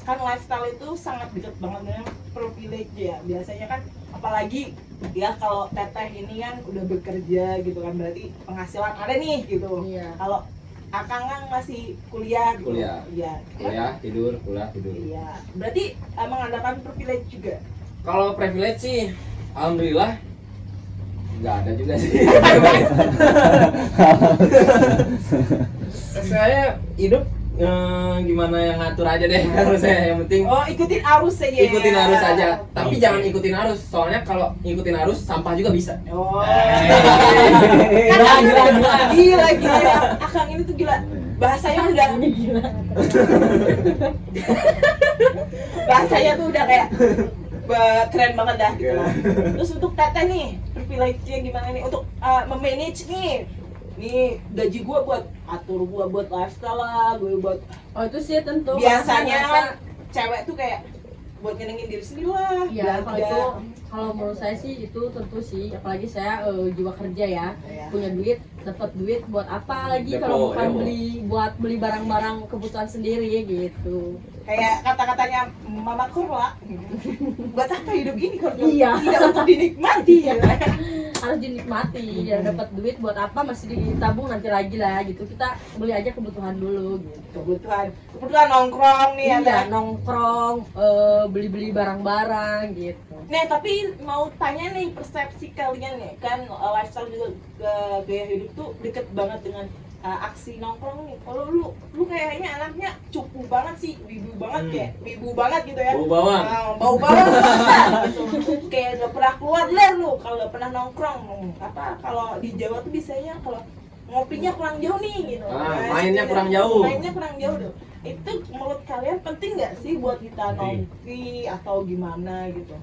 kan lifestyle itu sangat dekat banget dengan privilege ya biasanya kan apalagi ya kalau teteh ini kan udah bekerja gitu kan berarti penghasilan ada nih gitu Iya. kalau akang kan masih kuliah gitu Kuliah. iya Kuliah, tidur, kuliah, tidur. iya berarti eh, mengandalkan privilege juga Kalau privilege sih, alhamdulillah nggak ada juga sih. saya hidup eh, gimana yang ngatur aja deh kalau saya yang penting oh ikutin arus saja ya. ikutin arus aja. Tapi jangan ikutin arus, soalnya kalau ikutin arus sampah juga bisa. oh Gila, kan gila, gila. gila gila akang ini tuh gila bahasanya udah bahasanya tuh udah kayak keren banget dah gitu lah. Terus untuk teteh nih, privilege-nya gimana nih untuk uh, memanage nih nih gaji gua buat atur gua buat lifestyle lah, gue buat Oh itu sih tentu. biasanya Masa- cewek tuh kayak buat nyenengin diri sendiri lah, Iya, kalau belanja. Kalau menurut saya sih itu tentu sih, apalagi saya eh, jiwa kerja ya, Iya. punya duit, dapat duit buat apa lagi Depo, kalau bukan depo. beli buat beli barang-barang kebutuhan sendiri gitu. kayak kata-katanya Mama Kurla buat apa hidup gini kalau Iya. tidak untuk dinikmati ya Harus dinikmati, ya dapat duit buat apa masih ditabung nanti lagi lah gitu. Kita beli aja kebutuhan dulu gitu. kebutuhan kebutuhan nongkrong nih ya Iya, kan? nongkrong, eh, beli-beli barang-barang gitu. Nah tapi mau tanya nih persepsi kalian nih kan uh, lifestyle juga uh, gaya hidup tuh deket banget dengan uh, aksi nongkrong nih. Kalau lu lu kayaknya anaknya cupu banget sih, wibu banget Hmm. kayak wibu banget gitu ya. Bau bawang. Ah, bau bawang. Kayak gak pernah keluar ler lu kalau gak pernah nongkrong. Apa kalau di Jawa tuh biasanya kalau ngopinya kurang jauh nih gitu. Ah, Nah, mainnya situ- kurang jauh. Mainnya kurang jauh tuh. Itu menurut kalian penting nggak sih buat kita nongki atau gimana gitu?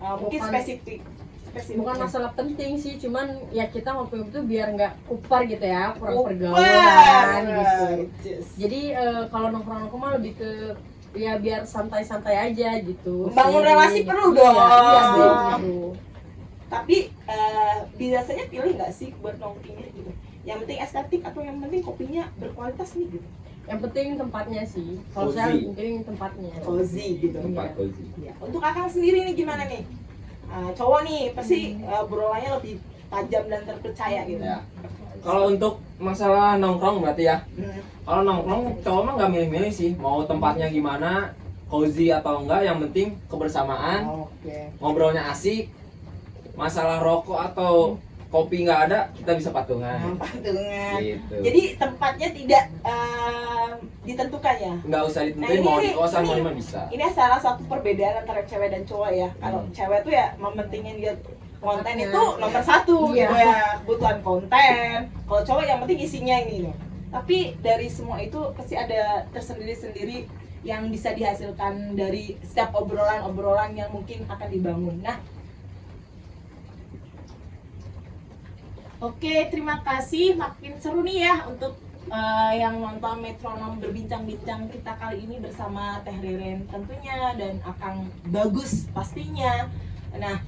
Uh, mungkin Bukan- spesifik spesifik bukan masalah penting sih cuman ya kita ngopi itu biar nggak kupar gitu ya kurang Kupar. pergaulan gitu Yes. jadi eh, kalau nongkrong nongkrong mah lebih ke ya biar santai-santai aja gitu Membangun sih, relasi gitu. perlu Iya, dong. iya sih, gitu. tapi eh, biasanya pilih nggak sih buat nongkinya gitu yang penting estetik atau yang penting kopinya berkualitas nih gitu yang penting tempatnya sih kalau saya mungkin tempatnya cozy gitu Tempat Iya. cozy. Ya, untuk akang sendiri nih gimana nih Ah, cowok nih pasti eh, obrolannya lebih tajam dan terpercaya gitu Ya. Kalau untuk masalah nongkrong berarti ya. Hmm. Kalau nongkrong cowok mah nggak milih-milih sih, mau tempatnya gimana, cozy atau enggak, yang penting kebersamaan, oke ngobrolnya asik. Masalah rokok atau kopi nggak ada, kita bisa patungan. Nampak dengan Gitu. jadi tempatnya tidak eh, ditentukan ya nggak usah ditentuin Nah, ini- mau di kosan mau di mana bisa. ini salah satu perbedaan antara cewek dan cowok ya kalau Hmm. cewek tuh ya mementingin dia konten Kontennya. itu nomor satu Iya. gitu ya kebutuhan konten kalau cowok yang penting isinya ini loh tapi dari semua itu pasti ada tersendiri sendiri yang bisa dihasilkan dari setiap obrolan-obrolan yang mungkin akan dibangun. Nah, Oke, terima kasih. Makin seru nih ya untuk eh, yang nonton metronom berbincang-bincang kita kali ini bersama Teh Reren tentunya dan Akang Bagus pastinya. Nah,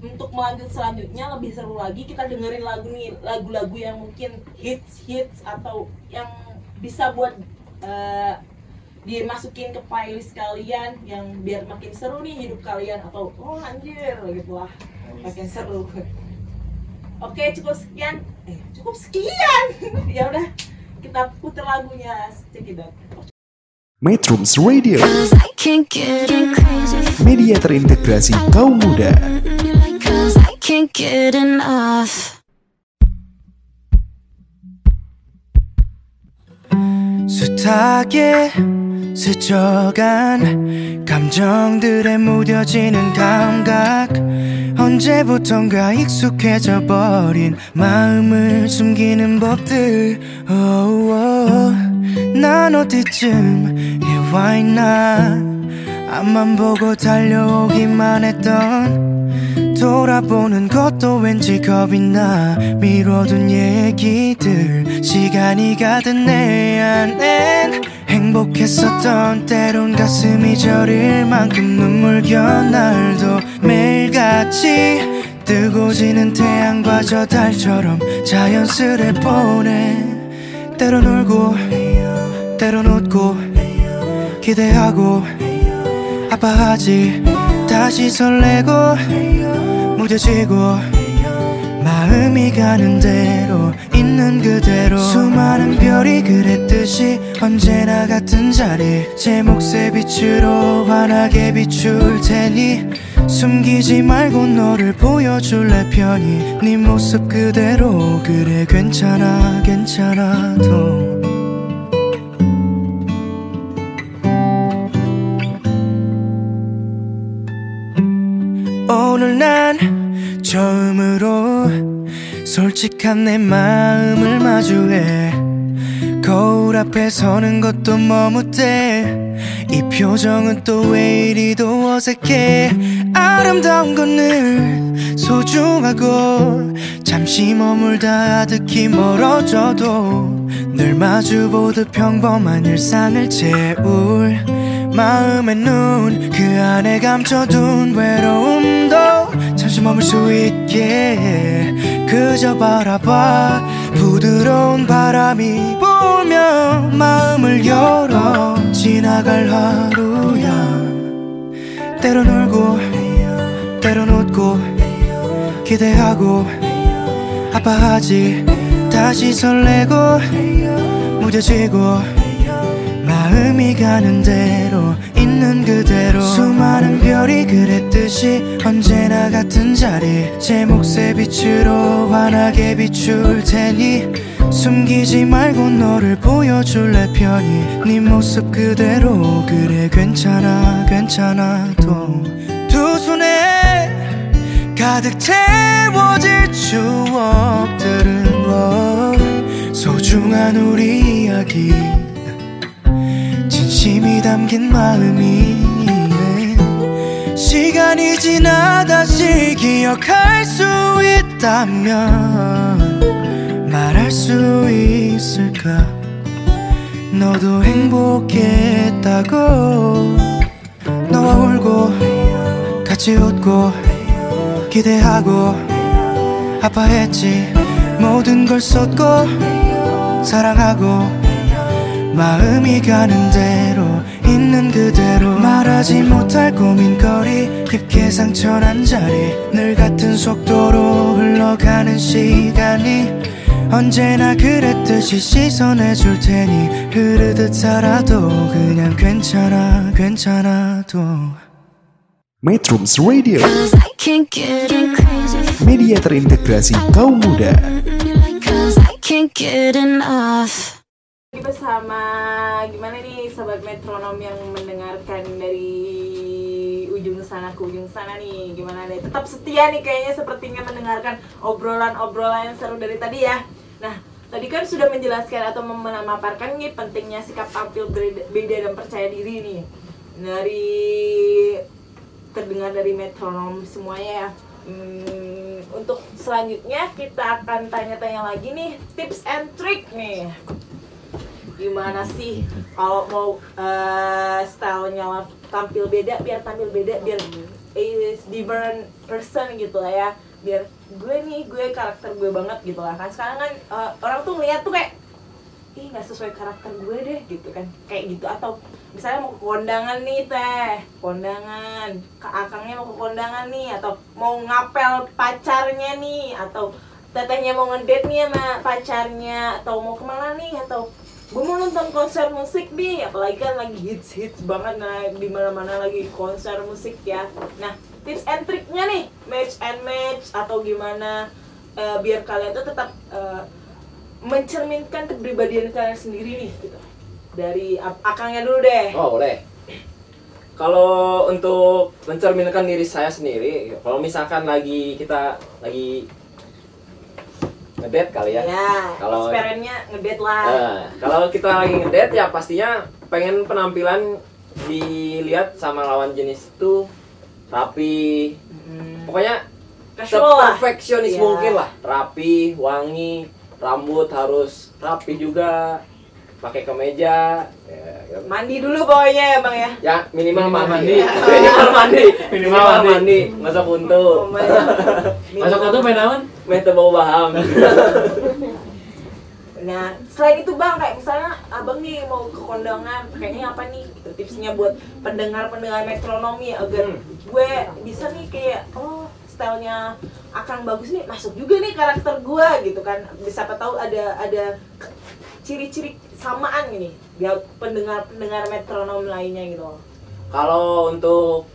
untuk melanjut selanjutnya lebih seru lagi kita dengerin lagu nih lagu-lagu yang mungkin hits hits atau yang bisa buat eh, dimasukin ke playlist kalian yang biar makin seru nih hidup kalian atau oh anjir gitu lah makin seru. Oke cukup sekian, eh cukup sekian. ya udah kita putar lagunya cekidot. Metrums Radio, Cause I can't get crazy. media terintegrasi kaum muda. 숱하게 스쳐간 감정들에 무뎌지는 감각. 언제부턴가 익숙해져 버린 마음을 숨기는 법들. Oh, oh. 난 어디쯤 와 있나. 앞만 보고 달려오기만 했던 돌아보는 것도 왠지 겁이 나. 미뤄둔 얘기들 시간이 가든 내 안엔 행복했었던 때론 가슴이 저릴 만큼 눈물겨 날도 매일같이 뜨고 지는 태양과 저 달처럼 자연스레 보내. 때론 울고 때론 웃고 기대하고 아파하지 다시 설레고 무뎌지고 마음이 가는 대로 있는 그대로 수많은 별이 그랬듯이 언제나 같은 자리. 제 몫의 빛으로 환하게 비출 테니 숨기지 말고 너를 보여줄래 편히. 네 모습 그대로 그래 괜찮아 괜찮아도 오늘 난 처음으로 솔직한 내 마음을 마주해. 거울 앞에 서는 것도 머뭇대 이 표정은 또 왜 이리도 어색해. 아름다운 건 늘 소중하고 잠시 머물다 아득히 멀어져도 늘 마주보듯 평범한 일상을 채울 마음의 눈 그 안에 감춰둔 외로움도 잠시 머물 수 있게 그저 바라봐. 부드러운 바람이 불며 마음을 열어 지나갈 하루야. 때론 울고 때론 웃고 기대하고 아파하지. 다시 설레고 무뎌지고 마음이 가는 대로 있는 그대로. 수많은 별이 그랬듯이 언제나 같은 자리. 제 몫의 빛으로 환하게 비출 테니 숨기지 말고 너를 보여줄래 편히. 네 모습 그대로. 그래 괜찮아 괜찮아도 두 손에 가득 채워질 추억들은 뭐 소중한 우리 이야기 진심이 담긴 마음이 시간이 지나 다시 기억할 수 있다면 말할 수 있을까? 너도 행복했다고 너와 울고 같이 웃고 기대하고 아파했지. 모든 걸 쏟고 사랑하고 마음이 가는 대로 있는 그대로. 말하지 못할 고민거리 깊게 상처난 자리. 늘 같은 속도로 흘러가는 시간이 언제나 그랬듯이 시선해줄 테니. 흐르듯 살아도 그냥 괜찮아 괜찮아도. Metrums Radio, Cause I can't get crazy. media terintegrasi kaum muda. Cause I can't get enough. Ini bersama gimana nih sobat metronom yang mendengarkan dari ujung sana ke ujung sana nih? Gimana nih? Tetap setia nih kayaknya sepertinya mendengarkan obrolan-obrolan yang seru dari tadi ya. Nah tadi kan sudah menjelaskan atau memaparkan nih pentingnya sikap tampil beda dan percaya diri nih. Dari terdengar dari metronom semuanya ya. Hmm, untuk selanjutnya kita akan tanya-tanya lagi nih tips and trick nih gimana sih kalau mau eh, stylenya tampil beda biar tampil beda biar is different person gitu lah ya. Biar gue nih gue karakter gue banget gitu lah kan. Sekarang kan eh, orang tuh ngeliat tuh kayak ih nggak sesuai karakter gue deh gitu kan. Kayak gitu. Atau misalnya mau ke kondangan nih teh. Kondangan. Ke akangnya mau ke kondangan nih atau mau ngapel pacarnya nih atau tetehnya mau ngedate nih sama pacarnya atau mau ke mana nih atau gue mau nonton konser musik nih apalagi kan lagi hits hits banget nah di mana mana lagi konser musik ya. Nah tips and triknya nih match and match atau gimana eh, biar kalian tuh tetap eh, mencerminkan kepribadian kalian sendiri nih gitu. Dari akangnya dulu deh. Oh boleh. Kalau untuk mencerminkan diri saya sendiri, kalau misalkan lagi kita lagi ngedate kali ya. Kalau experience-nya ngedate lah Eh, kalau kita lagi ngedate ya pastinya pengen penampilan dilihat sama lawan jenis itu rapi. Pokoknya perfeksionis Iya. mungkin lah, rapi, wangi, rambut harus rapi juga, pakai kemeja, ya, gitu. mandi dulu pokoknya ya bang ya Ya minimal, Minimal mandi. mandi. minimal mandi. Minimal mandi. Oh, banyak. Masuk itu main aman? Meh teu bau baham. Nah, selain itu bang, kayak misalnya abang nih mau ke kondangan, kayaknya apa nih? Gitu, tipsnya buat pendengar-pendengar metronomi agar Hmm. gue bisa nih kayak oh stylenya akan bagus nih, masuk juga nih karakter gue gitu kan. Bisa apa tahu ada ada ciri-ciri samaan gini, biar pendengar-pendengar metronom lainnya gitu. Kalau untuk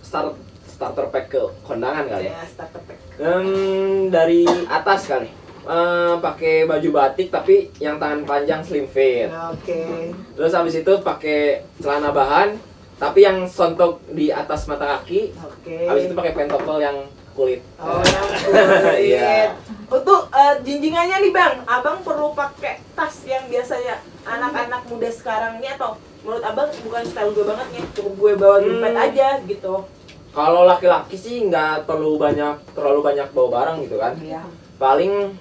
start starter pack ke kondangan kali ya. Ya, starter pack. Hmm, dari atas kali. Eh, pakai baju batik tapi yang tangan panjang slim fit. Oke. Terus habis itu pakai celana bahan tapi yang sontok di atas mata kaki. Oke. Habis itu pakai pentopel yang kulit. Oh, yang kulit. Iya. Untuk eh, jinjingannya nih bang, abang perlu pakai tas yang biasanya anak-anak muda sekarang ini atau menurut abang bukan style gue banget nih, cukup gue bawa dompet Hmm. aja gitu. Kalau laki-laki sih nggak perlu banyak terlalu banyak bawa barang gitu kan. Iya. Paling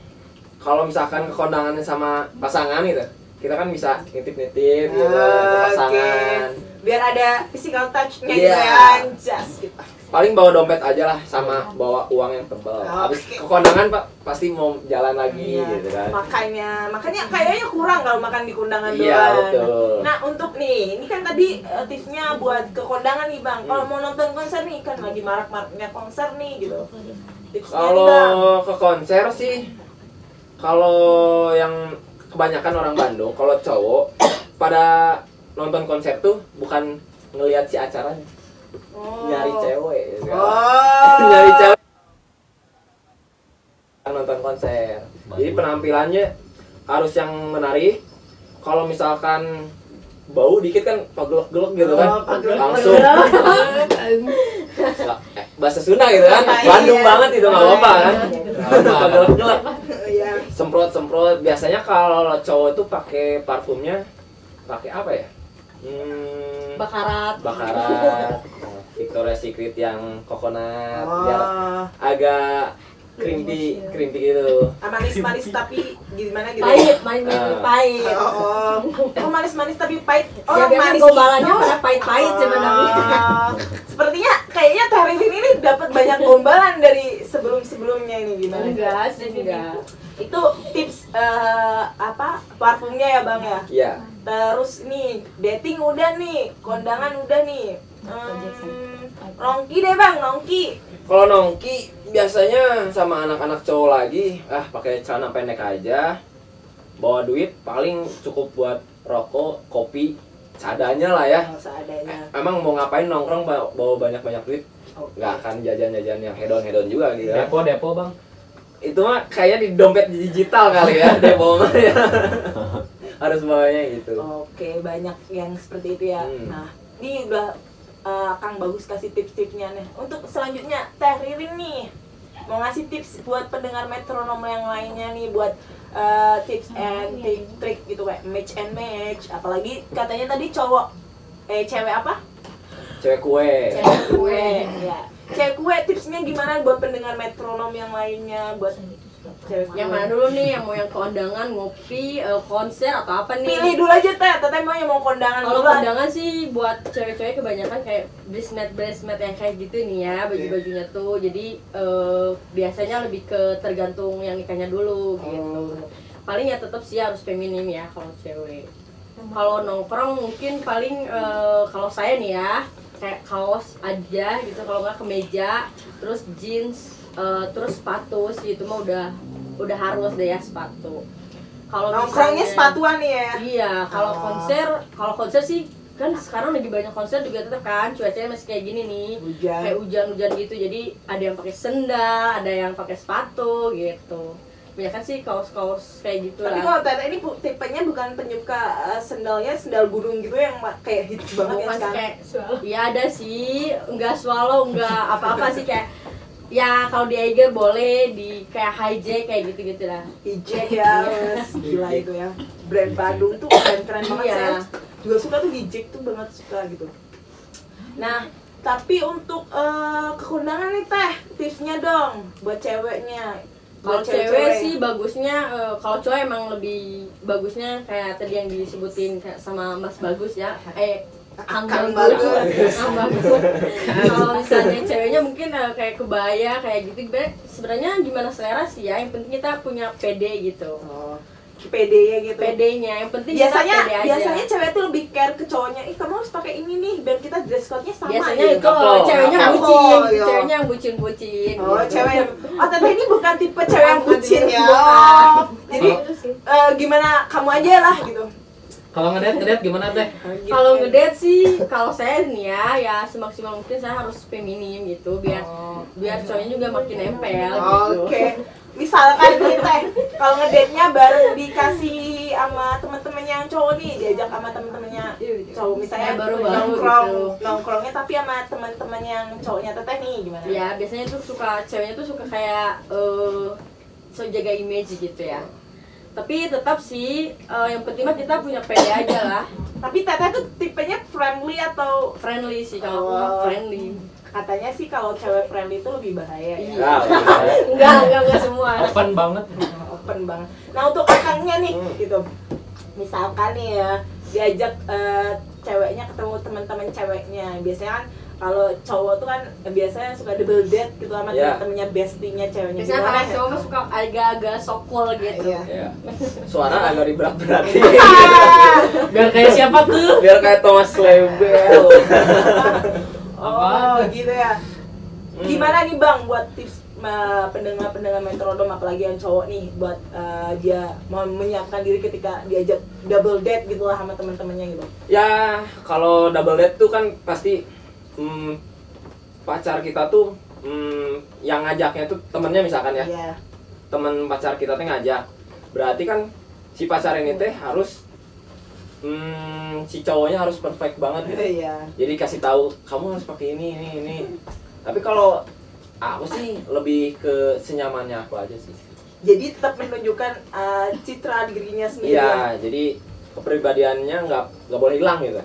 kalau misalkan ke kondangannya sama pasangan gitu, kita kan bisa nitip-nitip gitu ke pasangan. Biar ada physical touch-nya Iya. gitu ya, anjas gitu. Paling bawa dompet aja lah sama bawa uang yang tebal. Habis Oke. ke kondangan pak pasti mau jalan lagi Iya. gitu kan. Makanya, makanya kayaknya kurang kalau makan di kondangan Iya, doang. betul. Nah untuk nih, ini kan tadi eh, tipsnya buat ke kondangan nih bang. Kalau Hmm. mau nonton konser nih kan lagi marak-maraknya konser nih gitu. Kalau ke konser sih, kalau yang kebanyakan orang Bandung, kalau cowok pada nonton konser tuh bukan ngelihat si acaranya, Oh. nyari cewek. gitu kan. Oh. nyari cewek nonton konser. Jadi penampilannya harus yang menarik. Kalau misalkan bau dikit kan pagelok-gelok gitu kan, Oh, langsung Eh, bahasa Sunda gitu kan, Iya. Bandung banget itu nggak apa-apa kan, Apa-apa. pagelok-gelok, Iya. semprot-semprot. Biasanya kalau cowok tuh pakai parfumnya, pakai apa ya? Hmm, bakarat bakarat, Victoria's Secret yang coconut, biar Oh. agak crimpy, crimpy gitu. Ah, manis-manis tapi gimana gitu? pahit main main Ah. pahit Oh, oh. Oh, manis-manis tapi pahit. Oh, ya manis gombalannya pada pahit-pahit sebenarnya Oh, sepertinya kayaknya Tarin ini dapat banyak gombalan dari sebelum-sebelumnya ini gimana? enggak sih enggak Itu tips eh, apa parfumnya ya bang ya? Iya. Terus nih dating udah nih, kondangan udah nih. Hmm, nongki deh bang, nongki. Kalau nongki biasanya sama anak-anak cowok lagi, ah pakai celana pendek aja. Bawa duit paling cukup buat rokok, kopi, seadanya lah ya. Oh, seadanya. Emang mau ngapain nongkrong bawa banyak-banyak duit? Nggak akan jajan-jajan yang hedon-hedon juga gitu kan. Depo depo bang. Itu mah kayaknya di dompet digital kali ya, depo mah ya. Harus bawanya gitu. Oke, banyak yang seperti itu ya. Hmm. Nah, ini udah eh, Kang Bagus kasih tips-tipsnya nih. Untuk selanjutnya Teh Ririn nih. mau ngasih tips buat pendengar metronom yang lainnya nih buat eh, tips and tri- trick gitu kayak match and match apalagi katanya tadi cowok eh cewek apa Cewek kue. cewek kue ya cewek kue tipsnya gimana buat pendengar metronom yang lainnya buat cewek Yang mana dulu nih, yang mau yang kondangan, ngopi, eh, konser atau apa nih? pilih dulu aja teh teteh mau yang mau kondangan Kalau kondangan sih buat cewek-cewek kebanyakan kayak bridesmaid bridesmaid yang kayak gitu nih ya baju-bajunya tuh. Jadi eh, biasanya lebih ke tergantung yang nikahnya dulu gitu. Paling ya tetap sih harus feminim ya kalau cewek. Kalau nongkrong mungkin paling eh, kalau saya nih ya kayak kaos aja gitu kalau nggak kemeja terus jeans eh, terus sepatu sih itu mah udah udah harus deh ya sepatu kalau nongkrongnya sepatuan nih ya Iya, kalau Oh. konser, kalau konser sih kan sekarang lagi banyak konser juga tetap kan cuacanya masih kayak gini nih Hujan. kayak hujan-hujan gitu jadi ada yang pakai sendal ada yang pakai sepatu gitu banyak kan sih kaos-kaos kayak gitu Tapi kalau Tete ini bu- tipenya bukan penyuka uh, sendalnya sendal gunung gitu yang kayak hits banget ya bukan sih sekarang. kayak ya ada sih enggak swallow enggak apa-apa sih kayak ya kalau di Eiger boleh di kayak hijack kayak gitu gitu lah Hijek ya, gila itu ya. Brand Bandung tuh keren-keren banget Iya. saya juga suka tuh Hijek tuh banget suka gitu. Nah, tapi untuk uh, kekundangan nih teh, tipsnya dong buat ceweknya. Kalau Buat cewek sih bagusnya eh, kalau cowok emang lebih bagusnya kayak tadi yang disebutin kayak sama Mas Bagus ya. Eh Kang Bagus. Kalau misalnya ceweknya mungkin eh, kayak kebaya kayak gitu Be- sebenarnya gimana selera sih ya. Yang penting kita punya PD gitu. Oh, PD-nya gitu. PD-nya yang penting biasanya kita pede aja. biasanya cewek tuh lebih care ke cowoknya ih kamu harus pakai ini nih biar kita dress code-nya sama biasanya gitu. itu Couple. ceweknya Couple, bucin, iya. ceweknya yang bucin-bucin. Oh, gitu. cewek yang Oh, teteh ini bukan tipe cewek yang bucin ya. Oh, jadi eh, gimana kamu aja lah gitu. Kalau ngedet ngedet gimana teh? Kalau ngedate sih, kalau saya nih ya, ya semaksimal mungkin saya harus feminim gitu, biar biar cowoknya juga makin nempel gitu. Oke. Misalkan nih teh, kalau ngedate-nya bareng dikasih sama teman-teman yang cowok nih, diajak sama teman-temannya cowok misalnya Ya, baru-baru nongkrong, gitu. nongkrongnya tapi sama teman-teman yang cowoknya teteh nih gimana? Ya biasanya tuh suka ceweknya tuh suka kayak eh so jaga image gitu ya. Tapi tetap sih eh, yang penting mah kita punya PD aja lah, Tapi teteh tuh tipenya friendly atau friendly sih kalau aku Oh. friendly. katanya sih kalau cewek friendly itu lebih bahaya ya. Iya. Nah. Enggak, enggak, enggak semua. Open banget. open banget. Nah untuk akangnya nih gitu, misalkan nih ya diajak eh, ceweknya ketemu teman-teman ceweknya, biasanya kan kalau cowok tuh kan biasanya suka double date gitu sama Iya. teman-temannya bestinya ceweknya. Biasanya kalau ya? cowok mah suka agak-agak sokol gitu. Iya. Iya. Suara agak diberat-beratin. Biar kayak siapa tuh? Biar kayak Thomas Lebel. Oh gitu ya. Gimana nih bang buat tips pendengar-pendengar metrodom apalagi yang cowok nih buat eh, dia mau menyiapkan diri ketika diajak double date gitu lah sama teman-temannya gitu. ya kalau double date tuh kan pasti hmm, pacar kita tuh hmm, yang ngajaknya tuh temennya misalkan ya Iya. temen pacar kita tuh ngajak berarti kan si pacar ini teh harus hmm, si cowoknya harus perfect banget gitu Iya. jadi kasih tahu kamu harus pakai ini ini ini tapi kalau aku sih lebih ke senyamannya aku aja sih Jadi tetap menunjukkan eh, citra dirinya sendiri. ya. iya jadi kepribadiannya nggak nggak boleh hilang gitu.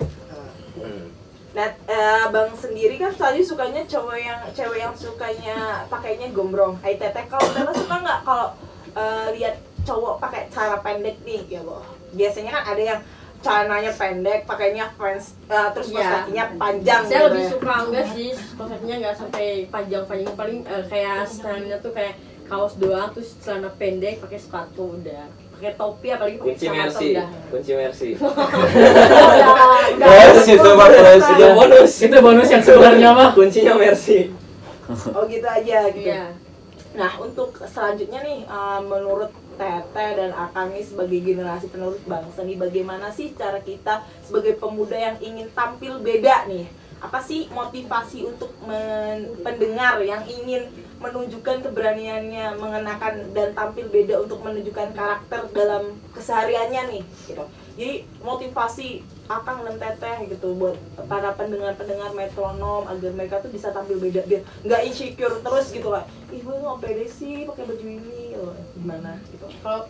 Nah, eh, bang sendiri kan tadi sukanya cowok yang cewek yang sukanya pakainya gombrong. Hai teteh, kalau teteh suka nggak kalau eh, lihat cowok pakai celana pendek nih, ya loh. Biasanya kan ada yang celananya pendek, pakainya fans, eh, terus kaos Iya. kakinya panjang. Saya gitu lebih ya. suka enggak sih, konsepnya enggak sampai panjang-panjang paling eh, kayak stylenya tuh kayak kaos doang terus celana pendek pakai sepatu udah pakai topi apalagi pakai kunci mercy udah. kunci mercy. Yes, itu mah plus itu bonus. Itu bonus yang sebenarnya mah. kuncinya mercy. Oh gitu aja gitu. iya. Nah, untuk selanjutnya nih, uh, menurut Teteh dan Akang ini sebagai generasi penerus bangsa nih, bagaimana sih cara kita sebagai pemuda yang ingin tampil beda nih? Apa sih motivasi untuk men- pendengar yang ingin menunjukkan keberaniannya mengenakan dan tampil beda untuk menunjukkan karakter dalam kesehariannya nih? Gitu. Jadi motivasi akang dan teteh gitu buat para pendengar-pendengar metronom agar mereka tuh bisa tampil beda biar nggak insecure terus gitu lah ih gue nggak pede sih pakai baju ini loh gimana gitu Kalau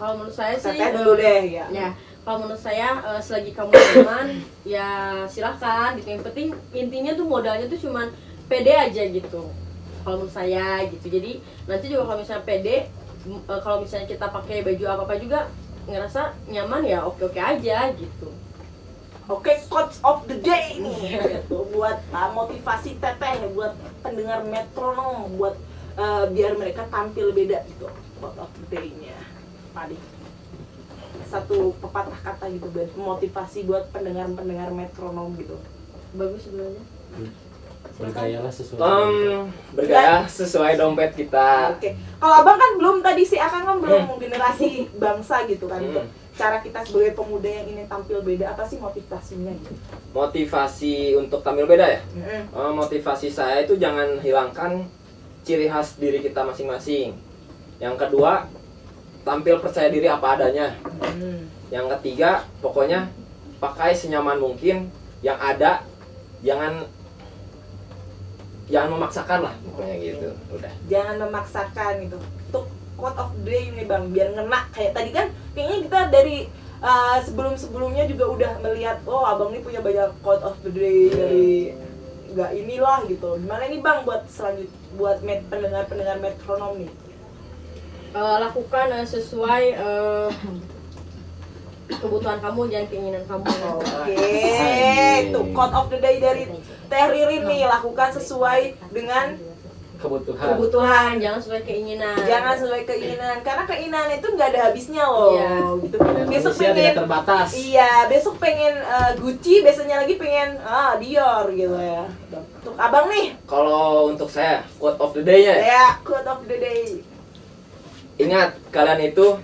kalau menurut saya sih teteh dulu deh ya Ya, kalau menurut saya eh, selagi kamu nyaman, ya silahkan gitu. Yang penting intinya tuh modalnya tuh cuman pede aja gitu. Kalau menurut saya gitu. Jadi nanti juga kalau misalnya pede, eh, kalau misalnya kita pakai baju apa apa juga ngerasa nyaman ya oke oke aja gitu. Oke, quotes of the day nih gitu. buat uh, motivasi teteh, buat pendengar metronom, buat uh, biar mereka tampil beda gitu. Quote of the day-nya. Tadi satu pepatah kata gitu buat motivasi buat pendengar-pendengar metronom gitu. Bagus sebenarnya. Bergayalah sesuai. Em, bergaya sesuai dompet kita. Oke. Kalau abang kan belum tadi sih akan kan belum generasi bangsa gitu kan. Hmm. Untuk cara kita sebagai pemuda yang ingin tampil beda apa sih motivasinya gitu? Motivasi untuk tampil beda ya? Mm-mm. Eh, motivasi saya itu jangan hilangkan ciri khas diri kita masing-masing. Yang kedua, tampil percaya diri apa adanya. Hmm. Yang ketiga, pokoknya pakai senyaman mungkin yang ada, jangan jangan memaksakan lah pokoknya gitu. Udah. jangan memaksakan gitu untuk quote of the day ini bang biar ngena kayak tadi kan kayaknya kita dari sebelum sebelumnya juga udah melihat oh abang ini punya banyak quote of the day dari nggak inilah gitu gimana nih bang buat selanjut buat met, pendengar pendengar metronom nih Eh, lakukan eh, sesuai eh, kebutuhan kamu dan keinginan kamu. oke itu quote of the day dari Teh Ririn nih lakukan sesuai dengan Kebutuhan. Kebutuhan, jangan sesuai keinginan. jangan sesuai keinginan karena keinginan itu nggak ada habisnya loh Iya. gitu Dan besok pengen terbatas. Iya, besok pengen eh, Gucci, besoknya lagi pengen ah Dior gitu ya. Untuk abang nih, Kalau untuk saya, quote of the day-nya ya. ya quote of the day. Ingat, kalian itu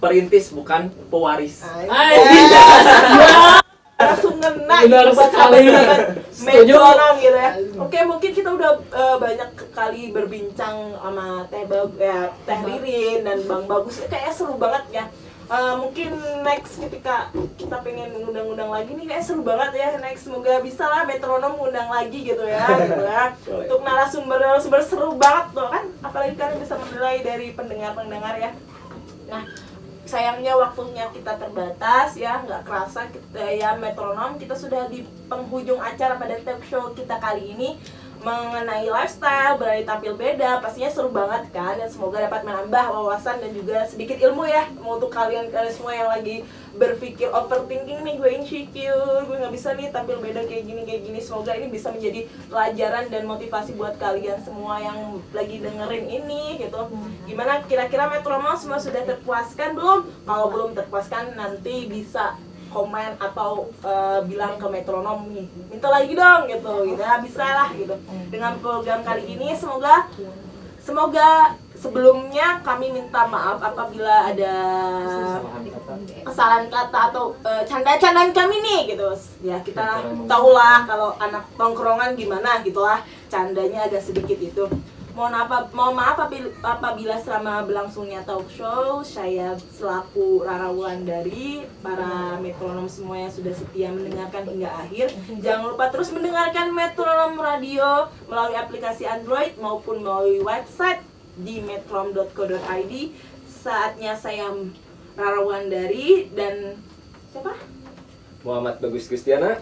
perintis bukan pewaris. Langsung ngena gitu buat sahabat-sahabat metronom gitu ya. Oke, mungkin kita udah eh, banyak kali berbincang sama Teh Bag ya, Teh Ririn dan Bang Bagus. Kayaknya seru banget ya. Eh, mungkin next ketika kita pengen ngundang-undang lagi nih kayak seru banget ya. Next semoga bisa lah metronom ngundang lagi gitu ya gitu ya. Untuk narasumber narasumber seru banget tuh kan? Apalagi kalian bisa menilai dari pendengar pendengar ya. Nah sayangnya waktunya kita terbatas ya nggak kerasa kita ya metronom kita sudah di penghujung acara pada talk show kita kali ini mengenai lifestyle berani tampil beda pastinya seru banget kan dan semoga dapat menambah wawasan dan juga sedikit ilmu ya untuk kalian kalian semua yang lagi berpikir overthinking nih gue insecure gue nggak bisa nih tampil beda kayak gini kayak gini. Semoga ini bisa menjadi pelajaran dan motivasi buat kalian semua yang lagi dengerin ini gitu. Gimana? Kira-kira metronom semua sudah terpuaskan belum? Kalau belum terpuaskan nanti bisa komen atau eh, bilang ke metronom minta lagi dong gitu. Ya bisa lah gitu. Dengan program kali ini semoga semoga sebelumnya kami minta maaf apabila ada kesalahan kata atau eh, canda-candaan kami nih gitu. Ya kita tahulah kalau anak tongkrongan gimana gitulah. Candanya agak sedikit itu. Mohon apa mohon maaf apabila selama berlangsungnya talk show saya selaku Rara Wulandari para metronom semua yang sudah setia mendengarkan hingga akhir jangan lupa terus mendengarkan metronom radio melalui aplikasi Android maupun melalui website di metrom.co.id saatnya saya Rara Wulandari dan siapa? Muhammad Bagus Kristiana.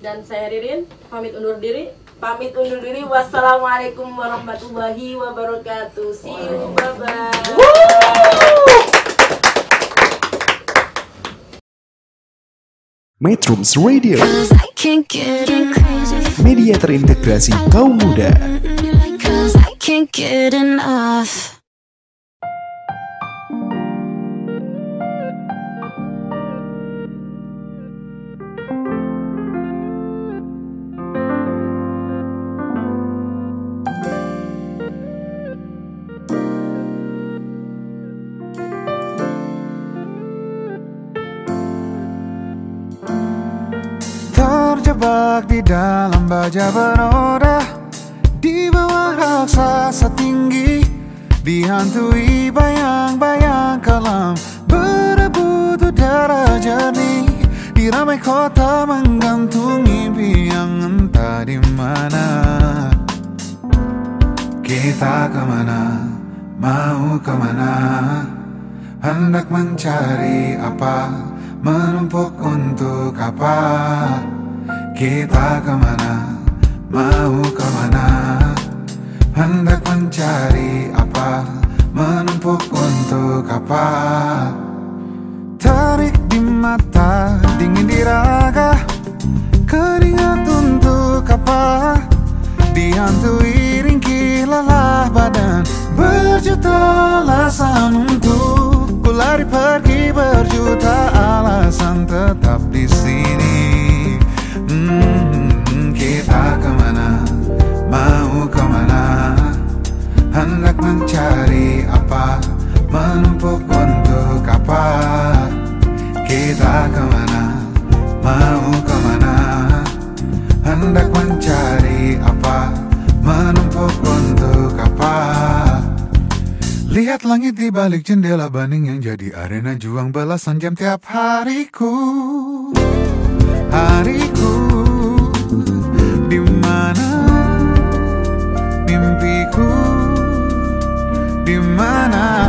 Dan saya Ririn, pamit undur diri. pamit undur diri. Wassalamualaikum warahmatullahi wabarakatuh. See you. Bye bye Metrums Radio, media terintegrasi kaum muda. Can't get enough. Terjebak di dalam baja bernoda Di bawah setinggi Dihantui bayang-bayang kalam. Berebut udara jernih Di ramai kota mimpi yang entah di mana. Kita ke mana, mau ke mana? Hendak mencari apa, menumpuk untuk apa? Kita ke mana, mau ke mana? Hendak mencari apa, menumpuk untuk apa? Tarik di mata, dingin di raga. Keringat untuk apa? Dihantui ringkih lelah badan. Berjuta alasan untuk Ku lari pergi. Berjuta alasan tetap di sini. Hmm, Kita ke mana, Hendak mencari apa, menumpuk untuk apa. Kita ke mana, mau ke mana? Hendak mencari apa, menumpuk untuk apa? Lihat langit di balik jendela bening yang jadi arena juang belasan jam tiap hariku. Hariku di mana di mana?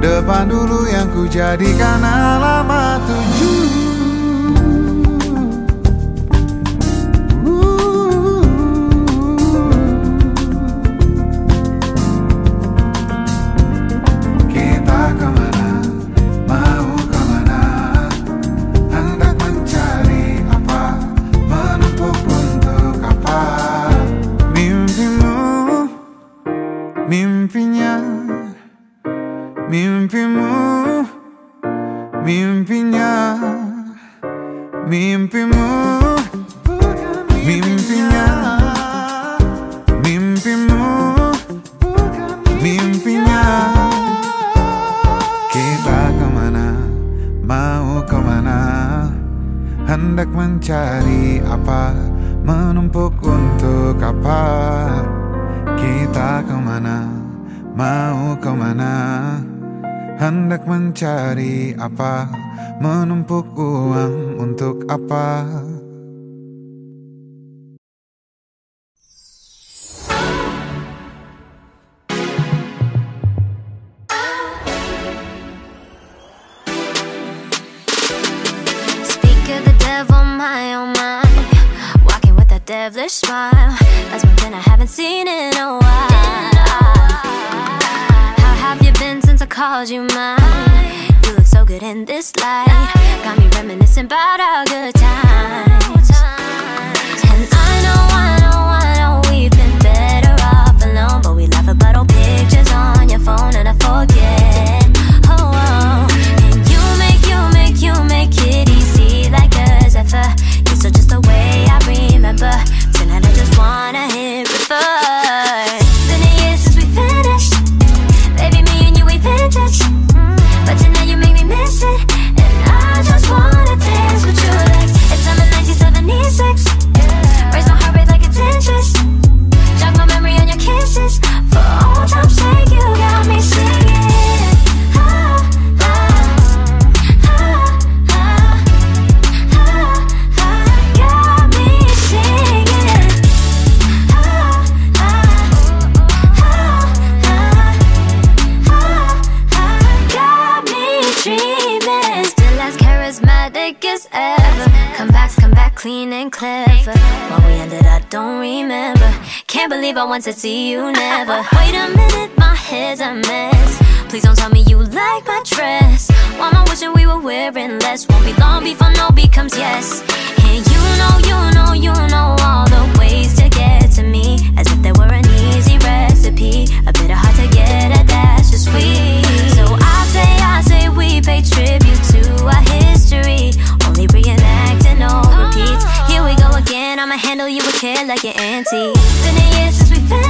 Depan dulu yang ku jadikan alamat tujuh Mimpimu, mimpinya Mimpimu, mimpinya Mimpimu, mimpinya. Kita ke mana, mau ke mana? Hendak mencari apa, menumpuk untuk apa? Kita ke mana, mau ke mana Hendak mencari apa, menumpuk uang untuk apa this light. Got me reminiscing about Can't believe I once to see you never. Wait a minute, my head's a mess. Please don't tell me you like my dress. Why am I wishing we were wearing less? Won't be long before no becomes yes. And you know, you know, you know all the ways to get to me. As if there were an easy recipe. A bit of hard to get, a I'ma handle you with care like your auntie. Been a year since we finished.